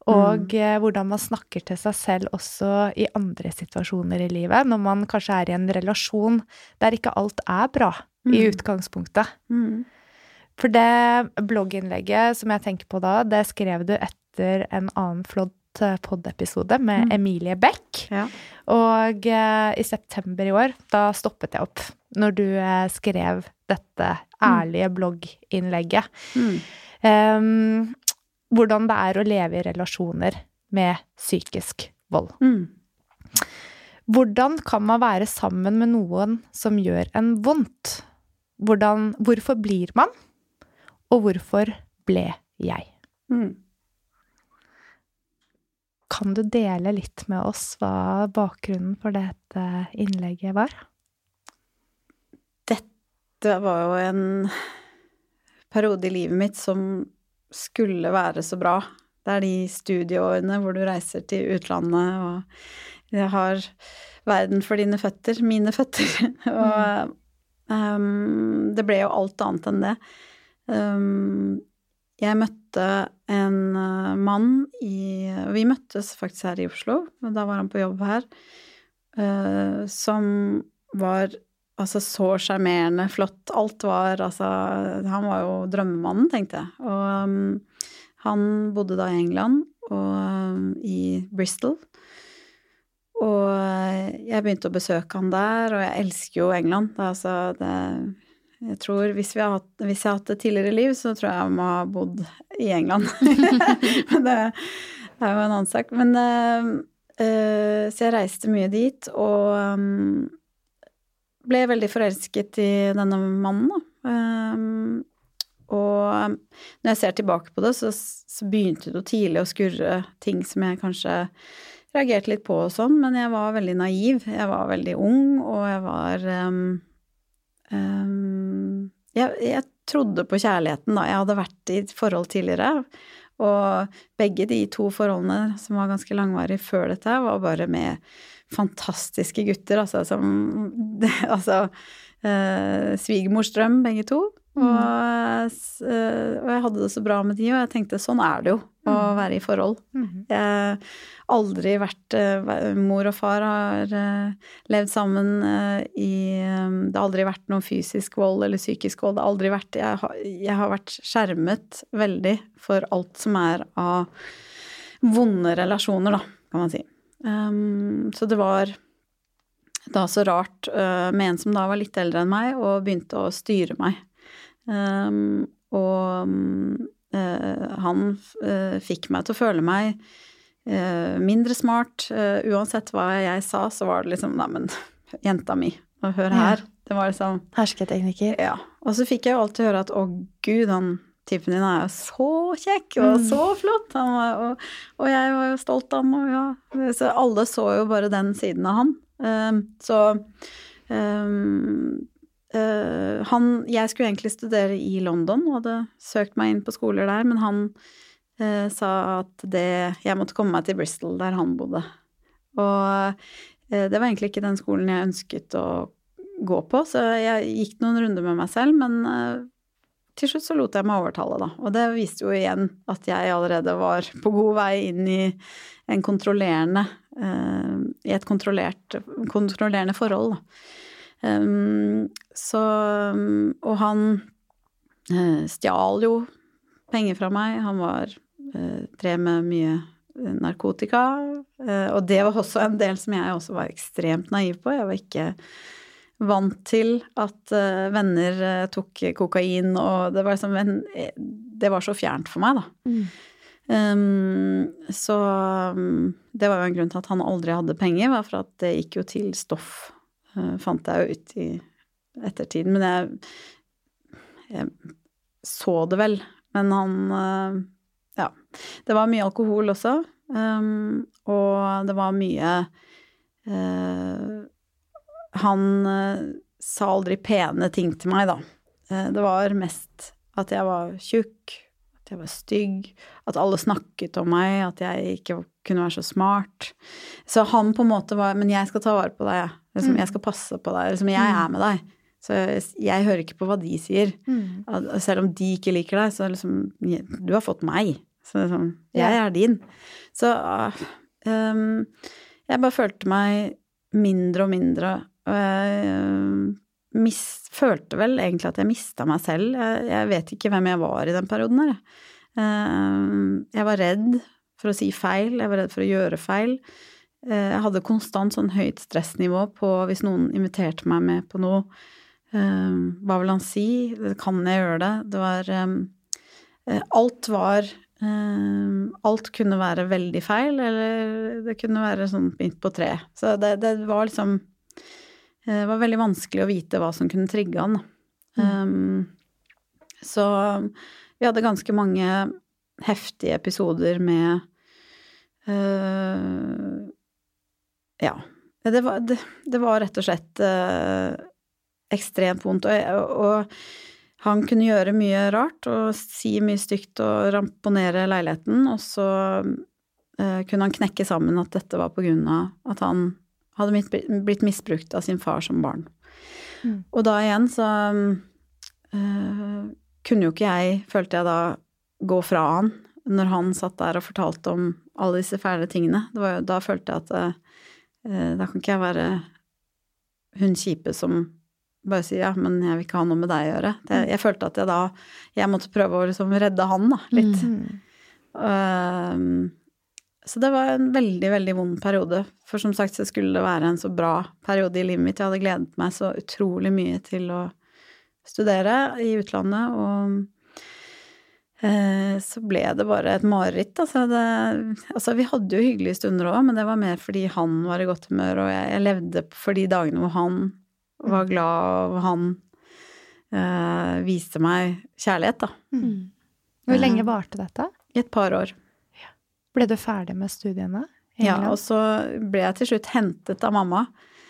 S2: Mm. Og eh, hvordan man snakker til seg selv også i andre situasjoner i livet. Når man kanskje er i en relasjon der ikke alt er bra mm. i utgangspunktet. Mm. For det blogginnlegget som jeg tenker på da, det skrev du etter en annen flott eh, pod-episode med
S3: Mm.
S2: Emilie Beck.
S3: Ja.
S2: Og eh, i september i år, da stoppet jeg opp. Når du eh, skrev dette ærlige blogginnlegget.
S3: Mm.
S2: Um, hvordan det er å leve i relasjoner med psykisk vold.
S3: Mm.
S2: Hvordan kan man være sammen med noen som gjør en vondt? Hvordan, hvorfor blir man? Og hvorfor ble jeg?
S3: Mm.
S2: Kan du dele litt med oss hva bakgrunnen for dette innlegget var?
S3: Dette var jo en periode i livet mitt som skulle være så bra. Det er de studieårene hvor du reiser til utlandet og jeg har verden for dine føtter, mine føtter. [laughs] og um, det ble jo alt annet enn det. Ehm, jeg møtte en eh, mann i Vi møttes faktisk her i Oslo, men da var han på jobb her, eh, som var altså så sjarmerende, flott. Alt var altså Han var jo drømmemannen, tenkte jeg. Og um, han bodde da i England, og um, i Bristol. Og uh, jeg begynte å besøke han der, og jeg elsker jo England. Det, er altså, det, jeg tror hvis, vi har hatt, hvis jeg har hatt et tidligere liv, så tror jeg jeg må ha bodd i England. [laughs] [laughs] Men det er jo en annen sak. Men uh, Så jeg reiste mye dit, og um, ble veldig forelsket i denne mannen. Um, og når jeg ser tilbake på det, så, så begynte det jo tidlig å skurre ting som jeg kanskje reagerte litt på og sånn, men jeg var veldig naiv. Jeg var veldig ung, og jeg var um, um, jeg, jeg trodde på kjærligheten, da. Jeg hadde vært i forhold tidligere. Og begge de to forholdene som var ganske langvarige før dette, var bare med fantastiske gutter, altså som [laughs] Altså eh, svigermors drøm, begge to. Og, eh, og jeg hadde det så bra med de, og jeg tenkte sånn er det jo å være i forhold. Jeg har aldri vært eh, Mor og far har eh, levd sammen i Det har aldri vært noe fysisk vold eller psykisk vold. Det har aldri vært Jeg har, jeg har vært skjermet veldig for alt som er av vonde relasjoner, da, kan man si. Um, så det var da så rart uh, med en som da var litt eldre enn meg, og begynte å styre meg. Um, og uh, han uh, fikk meg til å føle meg uh, mindre smart. Uansett hva jeg sa, så var det liksom Neimen, jenta mi, hør her. Det var liksom
S1: Hersketeknikker.
S3: Ja. Og så fikk jeg jo alltid høre at å gud, han typen din er jo så kjekk og så flott. Han var, og, og jeg var jo stolt av og ja. Så alle så jo bare den siden av han. Um, så um, uh, han Jeg skulle egentlig studere i London og hadde søkt meg inn på skoler der, men han uh, sa at det Jeg måtte komme meg til Bristol, der han bodde. Og uh, det var egentlig ikke den skolen jeg ønsket å gå på, så jeg gikk noen runder med meg selv, men til slutt så lot jeg meg overtale, da. Og det viste jo igjen at jeg allerede var på god vei inn i en kontrollerende uh, I et kontrollert, kontrollerende forhold, da. Um, så Og han uh, stjal jo penger fra meg. Han var uh, drev med mye narkotika. og det var også en del som jeg også var ekstremt naiv på. Jeg var ikke vant til at venner tok kokain, og det var, liksom en, det var så fjernt for meg, da.
S1: Mm.
S3: Um, så um, det var jo en grunn til at han aldri hadde penger, var for at det gikk jo til stoff, fant jeg jo ut i ettertid. Men jeg, jeg så det vel. Men han Ja. Det var mye alkohol også, um, og det var mye han uh, sa aldri pene ting til meg, da. Uh, det var mest at jeg var tjukk, at jeg var stygg, at alle snakket om meg, at jeg ikke kunne være så smart. Så han på en måte var Men jeg skal ta vare på deg, jeg. Liksom, jeg skal passe på deg. Liksom, jeg er med deg. Så jeg, hører ikke på hva de sier.
S2: Mm.
S3: Selv om de ikke liker deg, så liksom Du har fått meg. Så liksom Jeg er din. Så um, jeg bare følte meg mindre og mindre og jeg, mis, følte vel egentlig at jeg mista meg selv. Jeg, jeg, vet ikke hvem jeg var i den perioden her. Uh, jeg var redd for å si feil, jeg var redd for å gjøre feil. Uh, jeg hadde konstant sånn høyt stressnivå på hvis noen inviterte meg med på noe. Uh, hva vil han si? Kan jeg gjøre det? Det var um, Alt var Alt kunne være veldig feil, eller det kunne være sånn midt på tre. Så det, det var liksom det var veldig vanskelig å vite hva som kunne trigge han. Mm. Um, så vi hadde ganske mange heftige episoder med uh, Ja. Det var, det, det var, rett og slett eh, ekstremt vondt. Og, og, han kunne gjøre mye rart og si mye stygt og ramponere leiligheten, og så eh, kunne han knekke sammen at dette var på grunn av at han hadde blitt misbrukt av sin far som barn. Mm. Og da igjen så eh, kunne jo ikke jeg, følte jeg da, gå fra han når han satt der og fortalte om alle disse fæle tingene. Jo, da følte jeg at uh, da kan ikke jeg være hun kjipe som bare sier ja, men jeg vil ikke ha noe med deg å gjøre. Det, mm. jeg følte at jeg da Jeg måtte prøve å liksom redde han, da, litt. Mm. Um, så det var en veldig, veldig vond periode. For som sagt så skulle det være en så bra periode i livet mitt. Jeg hadde gledet meg så utrolig mye til å studere i utlandet, og eh, så ble det bare et mareritt. Altså, det, altså vi hadde jo hyggelige stunder òg, men det var mer fordi han var i godt humør, og jeg, jeg levde for de dagene hvor han var glad, og han eh, viste meg kjærlighet, da.
S2: Mm. Hvor lenge varte dette?
S3: I et par år.
S2: Ble du ferdig med studiene?
S3: Ja, og så ble jeg til slutt hentet av mamma.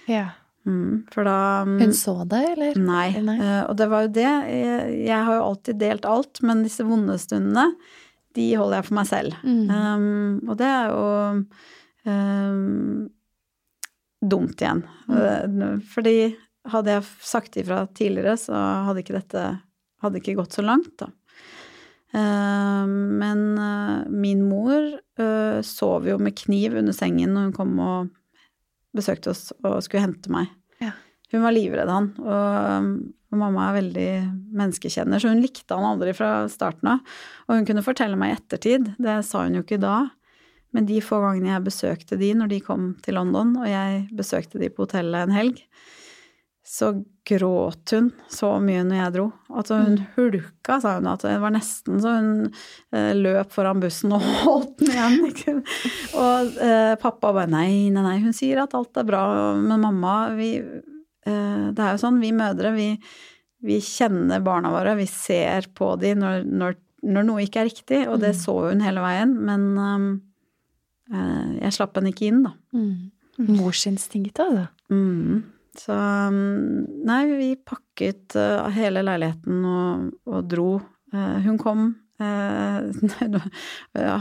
S2: Ja.
S3: Mm, for da
S2: um, Hun så det, eller?
S3: Nei. nei. Uh, og det var jo det. Jeg, jeg, har jo alltid delt alt, men disse vonde stundene, de holder jeg for meg selv. Mm. Um, og det er jo um, dumt igjen. Mm. Uh, fordi hadde jeg sagt ifra tidligere, så hadde ikke dette hadde ikke gått så langt, da. Uh, men min mor sov jo med kniv under sengen når hun kom og besøkte oss og skulle hente meg.
S2: Ja.
S3: Hun var livredd han, og, og, mamma er veldig menneskekjenner, så hun likte han aldri fra starten av. Og hun kunne fortelle meg i ettertid, det sa hun jo ikke da, men de få gangene jeg besøkte de når de kom til London, og jeg besøkte de på hotellet en helg, så gråt hun så mye når jeg dro. Altså hun mm. hulka, sa hun. At det var nesten så hun eh, løp foran bussen og [laughs] holdt den igjen. og eh, pappa bare nei, nei, nei. Hun sier at alt er bra. Men mamma, vi eh, Det er jo sånn, vi mødre, vi, vi kjenner barna våre. Vi ser på dem når, når, når, noe ikke er riktig. Og det mm. så hun hele veien. Men eh, jeg slapp henne ikke inn, da.
S2: Mm. Morsinstinktet, altså.
S3: Mm. Så mm, nei, vi pakket uh, hele leiligheten og, og dro. Uh, hun kom [laughs] uh,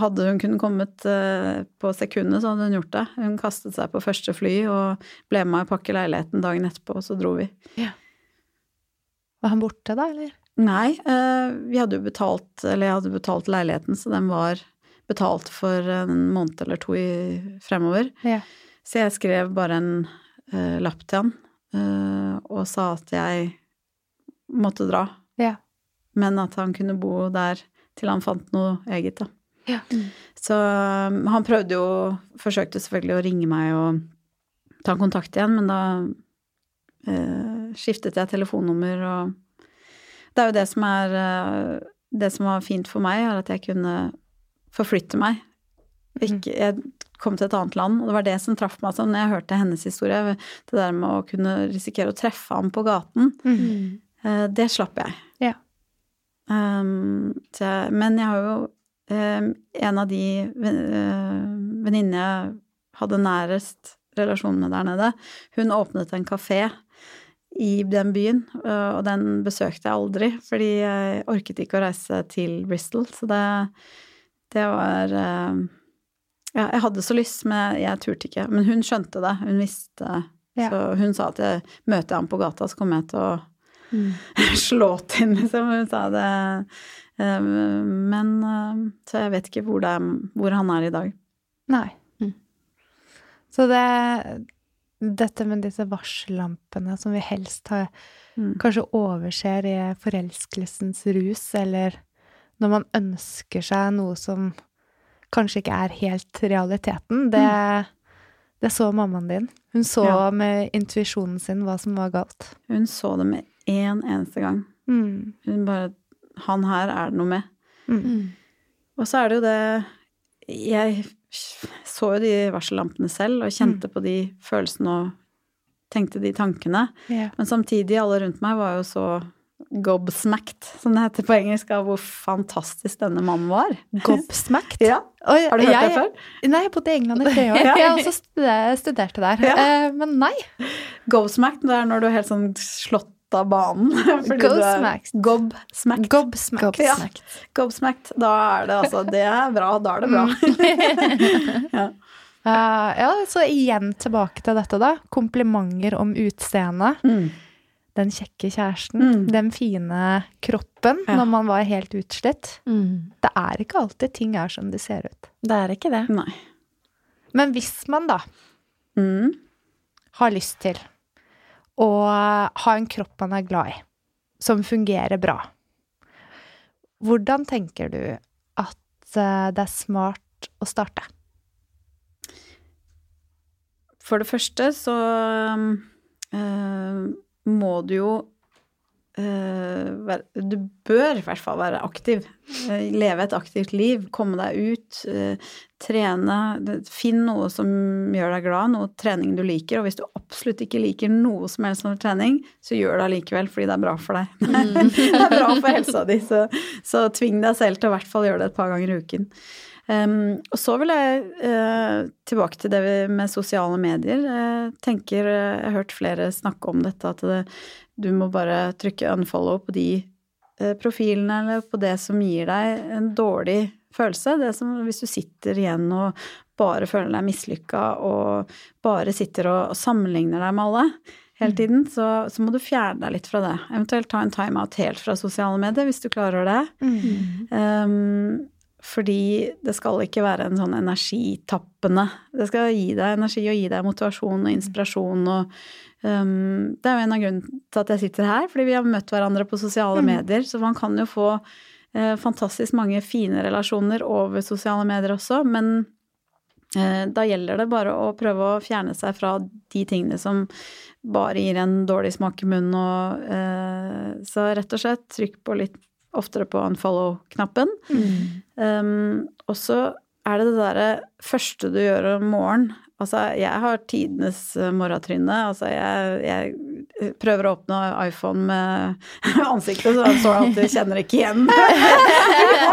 S3: Hadde hun kunnet kommet på sekundet, så hadde hun gjort det. Hun kastet seg på første fly og ble med meg å pakke leiligheten dagen etterpå, og så dro vi.
S2: Ja. Var han borte da, eller?
S3: Nei, vi hadde jo betalt Eller jeg hadde betalt leiligheten, så den var betalt for en måned eller to i, fremover.
S2: Ja.
S3: Så jeg skrev bare en uh, lapp til han eh, og sa at jeg måtte dra.
S2: Ja.
S3: Men at han kunne bo der til han fant noe eget, da.
S2: Ja.
S3: Mm. Så um, han prøvde jo Forsøkte selvfølgelig å ringe meg og ta kontakt igjen, men da eh, skiftet jeg telefonnummer og Det er jo det som er Det som var fint for meg, er at jeg kunne forflytte meg. Mm. Ikke, jeg kom til et annet land. Og det var det som traff meg sånn når jeg hørte hennes historie. Det der med å kunne risikere å treffe ham på gaten.
S2: Mm.
S3: Eh, det slapp jeg.
S2: Ja.
S3: Um, jeg, men jeg har jo um, En av de uh, venninnene jeg hadde nærest relasjon med der nede, hun åpnet en kafé i den byen, og den besøkte jeg aldri, fordi jeg orket ikke å reise til Bristol. Så det, det var ja, jeg hadde så lyst, men jeg, jeg turte ikke. Men hun skjønte det. Hun visste. Ja. Så hun sa at jeg møter ham på gata, så kommer jeg til å mm. [laughs] slå til, liksom. Hun sa det. Eh, men eh, Så jeg vet ikke hvor, er, hvor han er i dag.
S2: Nei. Mm. Så det dette med disse varsellampene som vi helst har
S3: Mm.
S2: Kanskje overser i forelskelsens rus, eller når man ønsker seg noe som kanskje ikke er helt realiteten. Det, det så mammaen din. Hun så
S3: Ja.
S2: med intuisjonen sin hva som var galt.
S3: Hun så det med én eneste gang.
S2: Mm.
S3: Hun bare Han her er det noe med.
S2: Mm.
S3: Og så er det jo det Jeg så jo de varsellampene selv og kjente på de følelsene og tenkte de tankene.
S2: Yeah.
S3: Men samtidig, alle rundt meg var jo så gobsmacked, som det heter på engelsk, av hvor fantastisk denne mannen var. [laughs]
S2: Gobsmacked.
S3: Ja, Har du hørt
S2: jeg,
S3: det før?
S2: Nei, jeg bodde i England i tre år. [laughs]
S3: Ja.
S2: Jeg også studerte, studerte der.
S3: Ja.
S2: Uh, men nei.
S3: Gobsmacked, det er når du er helt sånn slått av banen. [laughs]
S2: Gobsmacked.
S3: Gobsmacked.
S2: Gobsmacked.
S3: Ja. Gobsmacked. Da er det altså Det er bra. Da er det bra. ja.
S2: Uh, ja, så igjen tilbake til dette, da. Komplimenter om utseendet.
S3: Mm.
S2: Den kjekke kjæresten.
S3: Mm.
S2: Den fine kroppen
S3: Ja.
S2: når man var helt utslitt.
S1: Mm.
S2: Det er ikke alltid ting er som det ser ut.
S1: Det er ikke det.
S3: Nei.
S2: Men hvis man da
S3: Mm.
S2: har lyst til å ha en kropp man er glad i, som fungerer bra, hvordan tenker du at eh, det er smart å starte?
S3: For det første så eh, må du jo eh, Du bør i hvert fall være aktiv. Eh, leve et aktivt liv. Komme deg ut. eh, trene. Finn noe som gjør deg glad, noe trening du liker. Og hvis du absolutt ikke liker noe som helst av trening, så gjør det allikevel fordi det er bra for deg. [laughs] det er bra for helsa di, så, så tving deg selv til å i hvert fall gjøre det et par ganger i uken. Um, og så vil jeg uh, tilbake til det vi, med sosiale medier. Jeg tenker, eh, jeg har hørt flere snakke om dette, at det, du må bare trykke unfollow på de uh, profilene eller på det som gir deg en dårlig følelse. Det som hvis du sitter igjen og bare føler deg mislykka og bare sitter og, og sammenligner deg med alle hele tiden, så, så må du fjerne deg litt fra det. Eventuelt ta en timeout helt fra sosiale medier hvis du klarer det. Um, fordi det skal ikke være en sånn energitappende Det skal gi deg energi og gi deg motivasjon og inspirasjon og um, Det er jo en av grunnene til at jeg sitter her, fordi vi har møtt hverandre på sosiale medier. Så man kan jo få uh, fantastisk mange fine relasjoner over sosiale medier også, men uh, da gjelder det bare å prøve å fjerne seg fra de tingene som bare gir en dårlig smak i munnen og uh, Så rett og slett trykk på litt oftere på unfollow-knappen. Um, og så er det det derre første du gjør om morgenen. Altså, jeg har tidenes eh, morgentryne. Altså, jeg, jeg prøver å åpne iPhone med [laughs] ansiktet, så står det alltid 'kjenner ikke igjen'.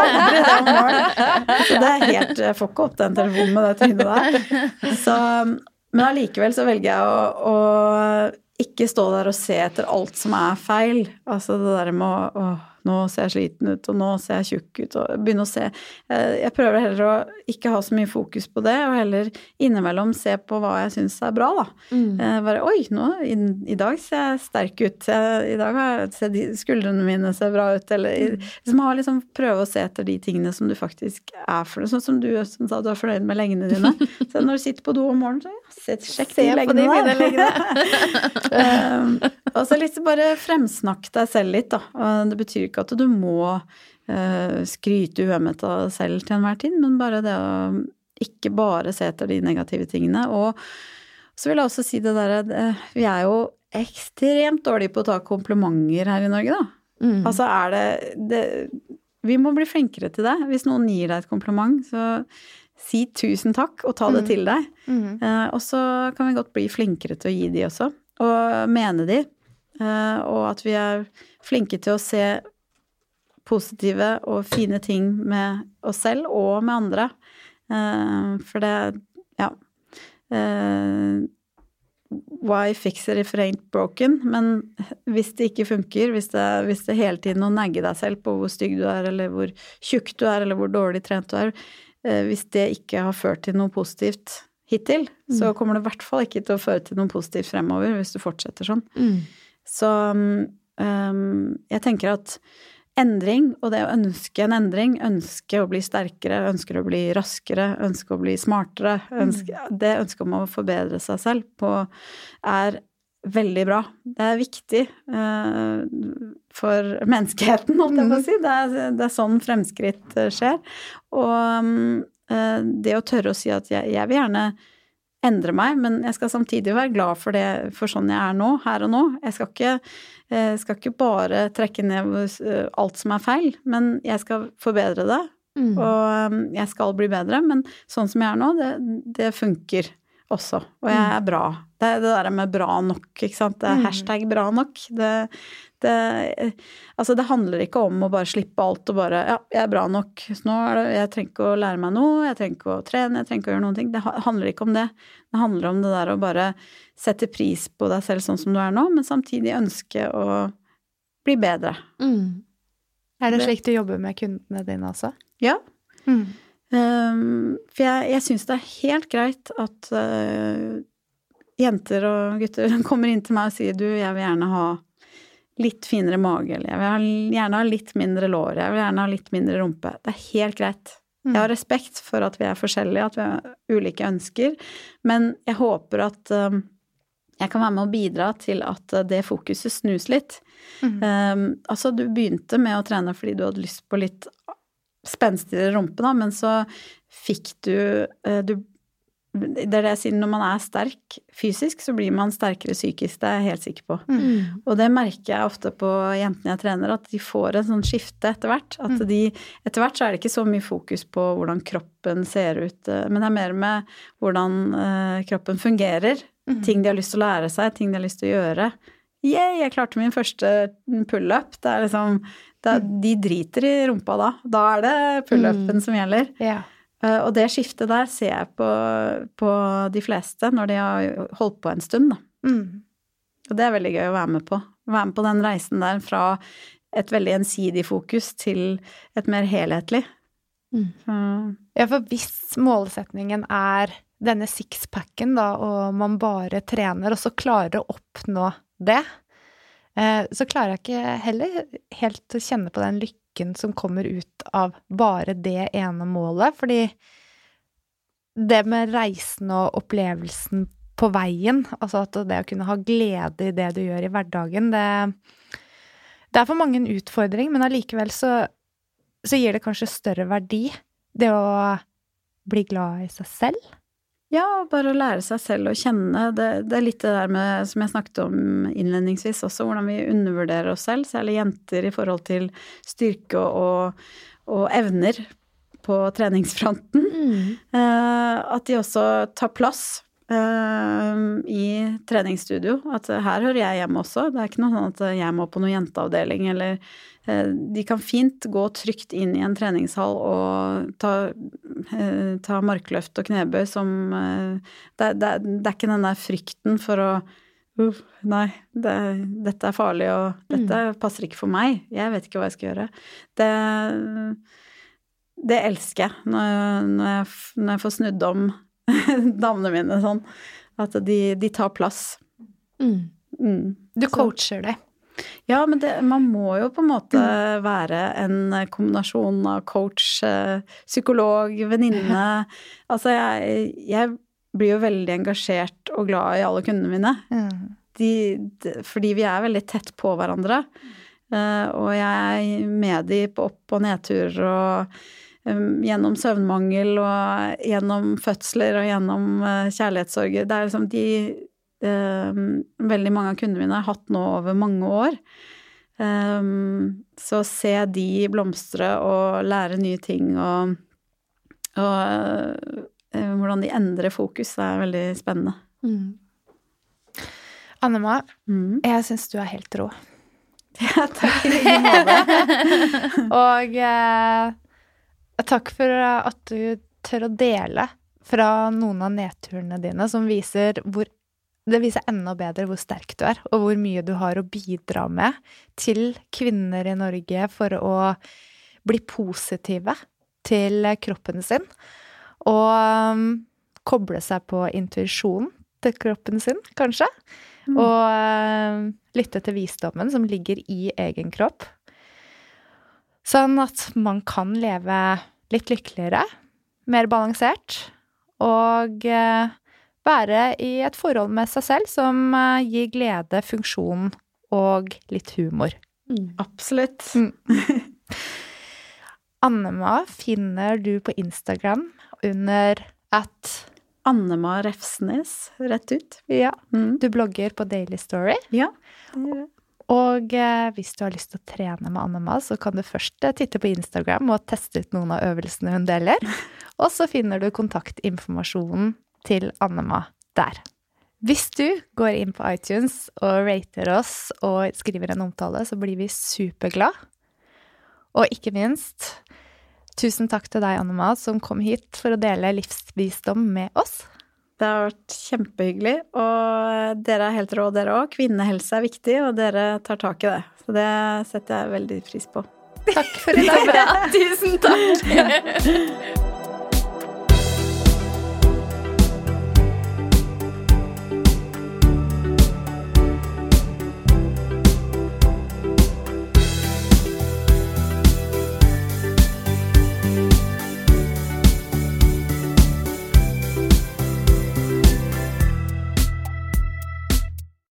S3: Aldri det om morgenen. Så det er helt Jeg får ikke opp den telefonen med det trynet der. Så, men allikevel så velger jeg å, å ikke stå der og se etter alt som er feil. Altså det der med å åh, nå ser jeg sliten ut, og nå ser jeg tjukk ut, og begynne å se eh, Jeg prøver heller å ikke ha så mye fokus på det, og heller innimellom se på hva jeg syns er bra, da. Mm. Bare oi, nå, i, i dag ser jeg sterk ut, jeg, i dag ser de, skuldrene mine ser bra ut, eller i- liksom ha liksom prøve å se etter de tingene som du faktisk er for Sånn som du som sa du er fornøyd med lengdene dine. [laughs] Så når du sitter på do om morgenen, så sjekk
S1: Se på de
S3: leggene der. [laughs] um, og så litt bare fremsnakk deg selv litt, da. Og det betyr ikke at du må uh, skryte uhemmet av deg selv til enhver tid, men bare det å ikke bare se etter de negative tingene. Og så vil jeg også si det derre Vi er jo ekstremt dårlige på å ta komplimenter her i Norge, da.
S1: Mm.
S3: Altså er det, det Vi må bli flinkere til det. Hvis noen gir deg et kompliment, så si tusen takk og ta det til deg.
S2: Mm.
S3: Eh, og så kan vi godt bli flinkere til å gi de også, og mene de. Eh, og at vi er flinke til å se positive og fine ting med oss selv og med andre. Eh, for det Ja. Eh, why fix it if it ain't broken? Men hvis det ikke funker, hvis det, hvis det hele tiden å negge deg selv på hvor stygg du er, eller hvor tjukk du er, eller hvor dårlig trent du er, hvis det ikke har ført til noe positivt hittil, så kommer det i hvert fall ikke til å føre til noe positivt fremover hvis du fortsetter sånn.
S1: Mm.
S3: Så um, jeg tenker at endring, og det å ønske en endring, ønske å bli sterkere, ønsker å bli raskere, ønske å bli smartere, ønske, det ønsket om å forbedre seg selv på, er veldig bra. Det er viktig uh, for menneskeheten, holdt jeg på å si. Det er, det er sånn fremskritt skjer. Og uh, det å tørre å si at jeg, jeg vil gjerne endre meg, men jeg skal samtidig være glad for det, for sånn jeg er nå, her og nå. Jeg skal ikke, jeg eh, skal ikke bare trekke ned eh, alt som er feil, men jeg skal forbedre det. Mm. Og um, jeg skal bli bedre, men sånn som jeg er nå, det, det funker også. Og jeg er bra. Det det der med bra nok, ikke sant. Det er mm. hashtag bra nok. Det, det, altså, det handler ikke om å bare slippe alt og bare Ja, jeg er bra nok. Nå er det, jeg trenger ikke å lære meg noe, jeg trenger ikke å trene, jeg trenger ikke å gjøre noen ting. Det handler ikke om det. Det handler om det der å bare sette pris på deg selv sånn som du er nå, men samtidig ønske å bli bedre.
S2: Mm. Er det slik du jobber med kundene dine også?
S3: Ja. Mm. Um, for jeg, jeg syns det er helt greit at uh, jenter og gutter [laughs] kommer inn til meg og sier du, jeg vil gjerne ha litt finere mage, eller jeg vil gjerne ha litt mindre lår, jeg vil gjerne ha litt mindre rumpe. Det er helt greit. Jeg har mm. respekt for at vi er forskjellige, at vi har ulike ønsker, men jeg håper at um, jeg kan være med å bidra til at uh, det fokuset snus litt. Mm. Um, altså, du begynte med å trene fordi du hadde lyst på litt spenstigere rumpe, da, men så fikk du, uh, du det er det jeg sier, når man er sterk fysisk, så blir man sterkere psykisk. Det er jeg helt sikker på. Mm. Og det merker jeg ofte på jentene jeg trener, at de får en sånn skifte etter hvert. At mm. de Etter hvert så er det ikke så mye fokus på hvordan kroppen ser ut, eh, men det er mer med hvordan uh, kroppen fungerer. Mm. Ting de har lyst til å lære seg, ting de har lyst til å gjøre. Yeah, jeg klarte min første pullup. Det er liksom det er, De driter i rumpa da. Da er det pullupen mm. som gjelder.
S2: Yeah.
S3: Eh, og det skiftet der ser jeg på, på, de fleste når de har holdt på en stund, da. Mm. Og det er veldig gøy å være med på. Være med på den reisen der fra et veldig ensidig fokus til et mer helhetlig.
S2: Mm. Ja, for hvis målsetningen er denne sixpacken, da, og man bare trener, og så klarer å oppnå det, eh, så klarer jeg ikke heller helt å kjenne på den lykken lykken som kommer ut av bare det ene målet. Fordi det med reisen og opplevelsen på veien, altså at det å kunne ha glede i det du gjør i hverdagen, det, det er for mange en utfordring, men allikevel så, så gir det kanskje større verdi, det å bli glad i seg selv.
S3: Ja, bare å lære seg selv å kjenne. Det, det, er litt det der med, som jeg snakket om innledningsvis også, hvordan vi undervurderer oss selv, særlig jenter i forhold til styrke og, og evner på treningsfronten. Mm. Eh, at de også tar plass uh, i treningsstudio. At her hører jeg hjemme også. Det er ikke noe sånn at jeg må på noen jenteavdeling eller uh, de kan fint gå trygt inn i en treningshall og ta, uh, ta markløft og knebøy som eh, det, det, det, er ikke den der frykten for å uh, Nei, det, dette er farlig, og dette mm. passer ikke for meg. Jeg vet ikke hva jeg skal gjøre. Det, det elsker jeg når, når, jeg når jeg får snudd om [laughs] damene mine sånn. At de, de tar plass.
S2: Mm. Mm. Du coacher det.
S3: Ja, men det, man må jo på en måte være en kombinasjon av coach, eh, psykolog, venninne. [laughs] Altså, jeg, jeg, blir jo veldig engasjert og glad i alle kundene mine. De, de, fordi vi er veldig tett på hverandre. Uh, og jeg er med de på opp- og nedturer og gjennom søvnmangel og gjennom fødsler og gjennom uh, kjærlighetssorger. Det er liksom de veldig mange av kundene mine har hatt nå over mange år. Så se de blomstre og lære nye ting og, og uh, hvordan de endrer fokus, det er veldig spennende. Mm.
S2: Annema, mm. jeg syns du er helt rå. [laughs]
S3: Ja, takk i like måte. [laughs]
S2: og eh, takk for at du tør å dele fra noen av nedturene dine som viser hvor det viser enda bedre hvor sterk du er, og hvor mye du har å bidra med til kvinner i Norge for å bli positive til kroppen sin. Og um, koble seg på intuisjonen til kroppen sin, kanskje. Mm. Og uh, lytte til visdommen som ligger i egen kropp. Sånn at man kan leve litt lykkeligere, mer balansert, og eh, være i et forhold med seg selv som eh, gir glede, funksjon og litt humor.
S3: Absolutt. [laughs]
S2: Annema finner du på Instagram under at
S3: Annema Refsnes, rett ut.
S2: Ja,
S3: Mm.
S2: du blogger på Daily Story.
S3: Ja.
S2: Og eh, hvis du har lyst til å trene med Annema, så kan du først eh, titte på Instagram og teste ut noen av øvelsene hun deler. [laughs] Og så finner du kontaktinformasjonen til Annema der. Hvis du går inn på iTunes og rater oss og skriver en omtale, så blir vi superglad. Og ikke minst, tusen takk til deg, Annema, som kom hit for å dele livsvisdom med oss.
S3: Det har vært kjempehyggelig, og dere er helt rå, dere òg. Kvinnehelse er viktig, og dere tar tak i det. Så det setter jeg veldig pris på.
S2: Takk for i dag. [laughs]
S1: Tusen takk! [laughs]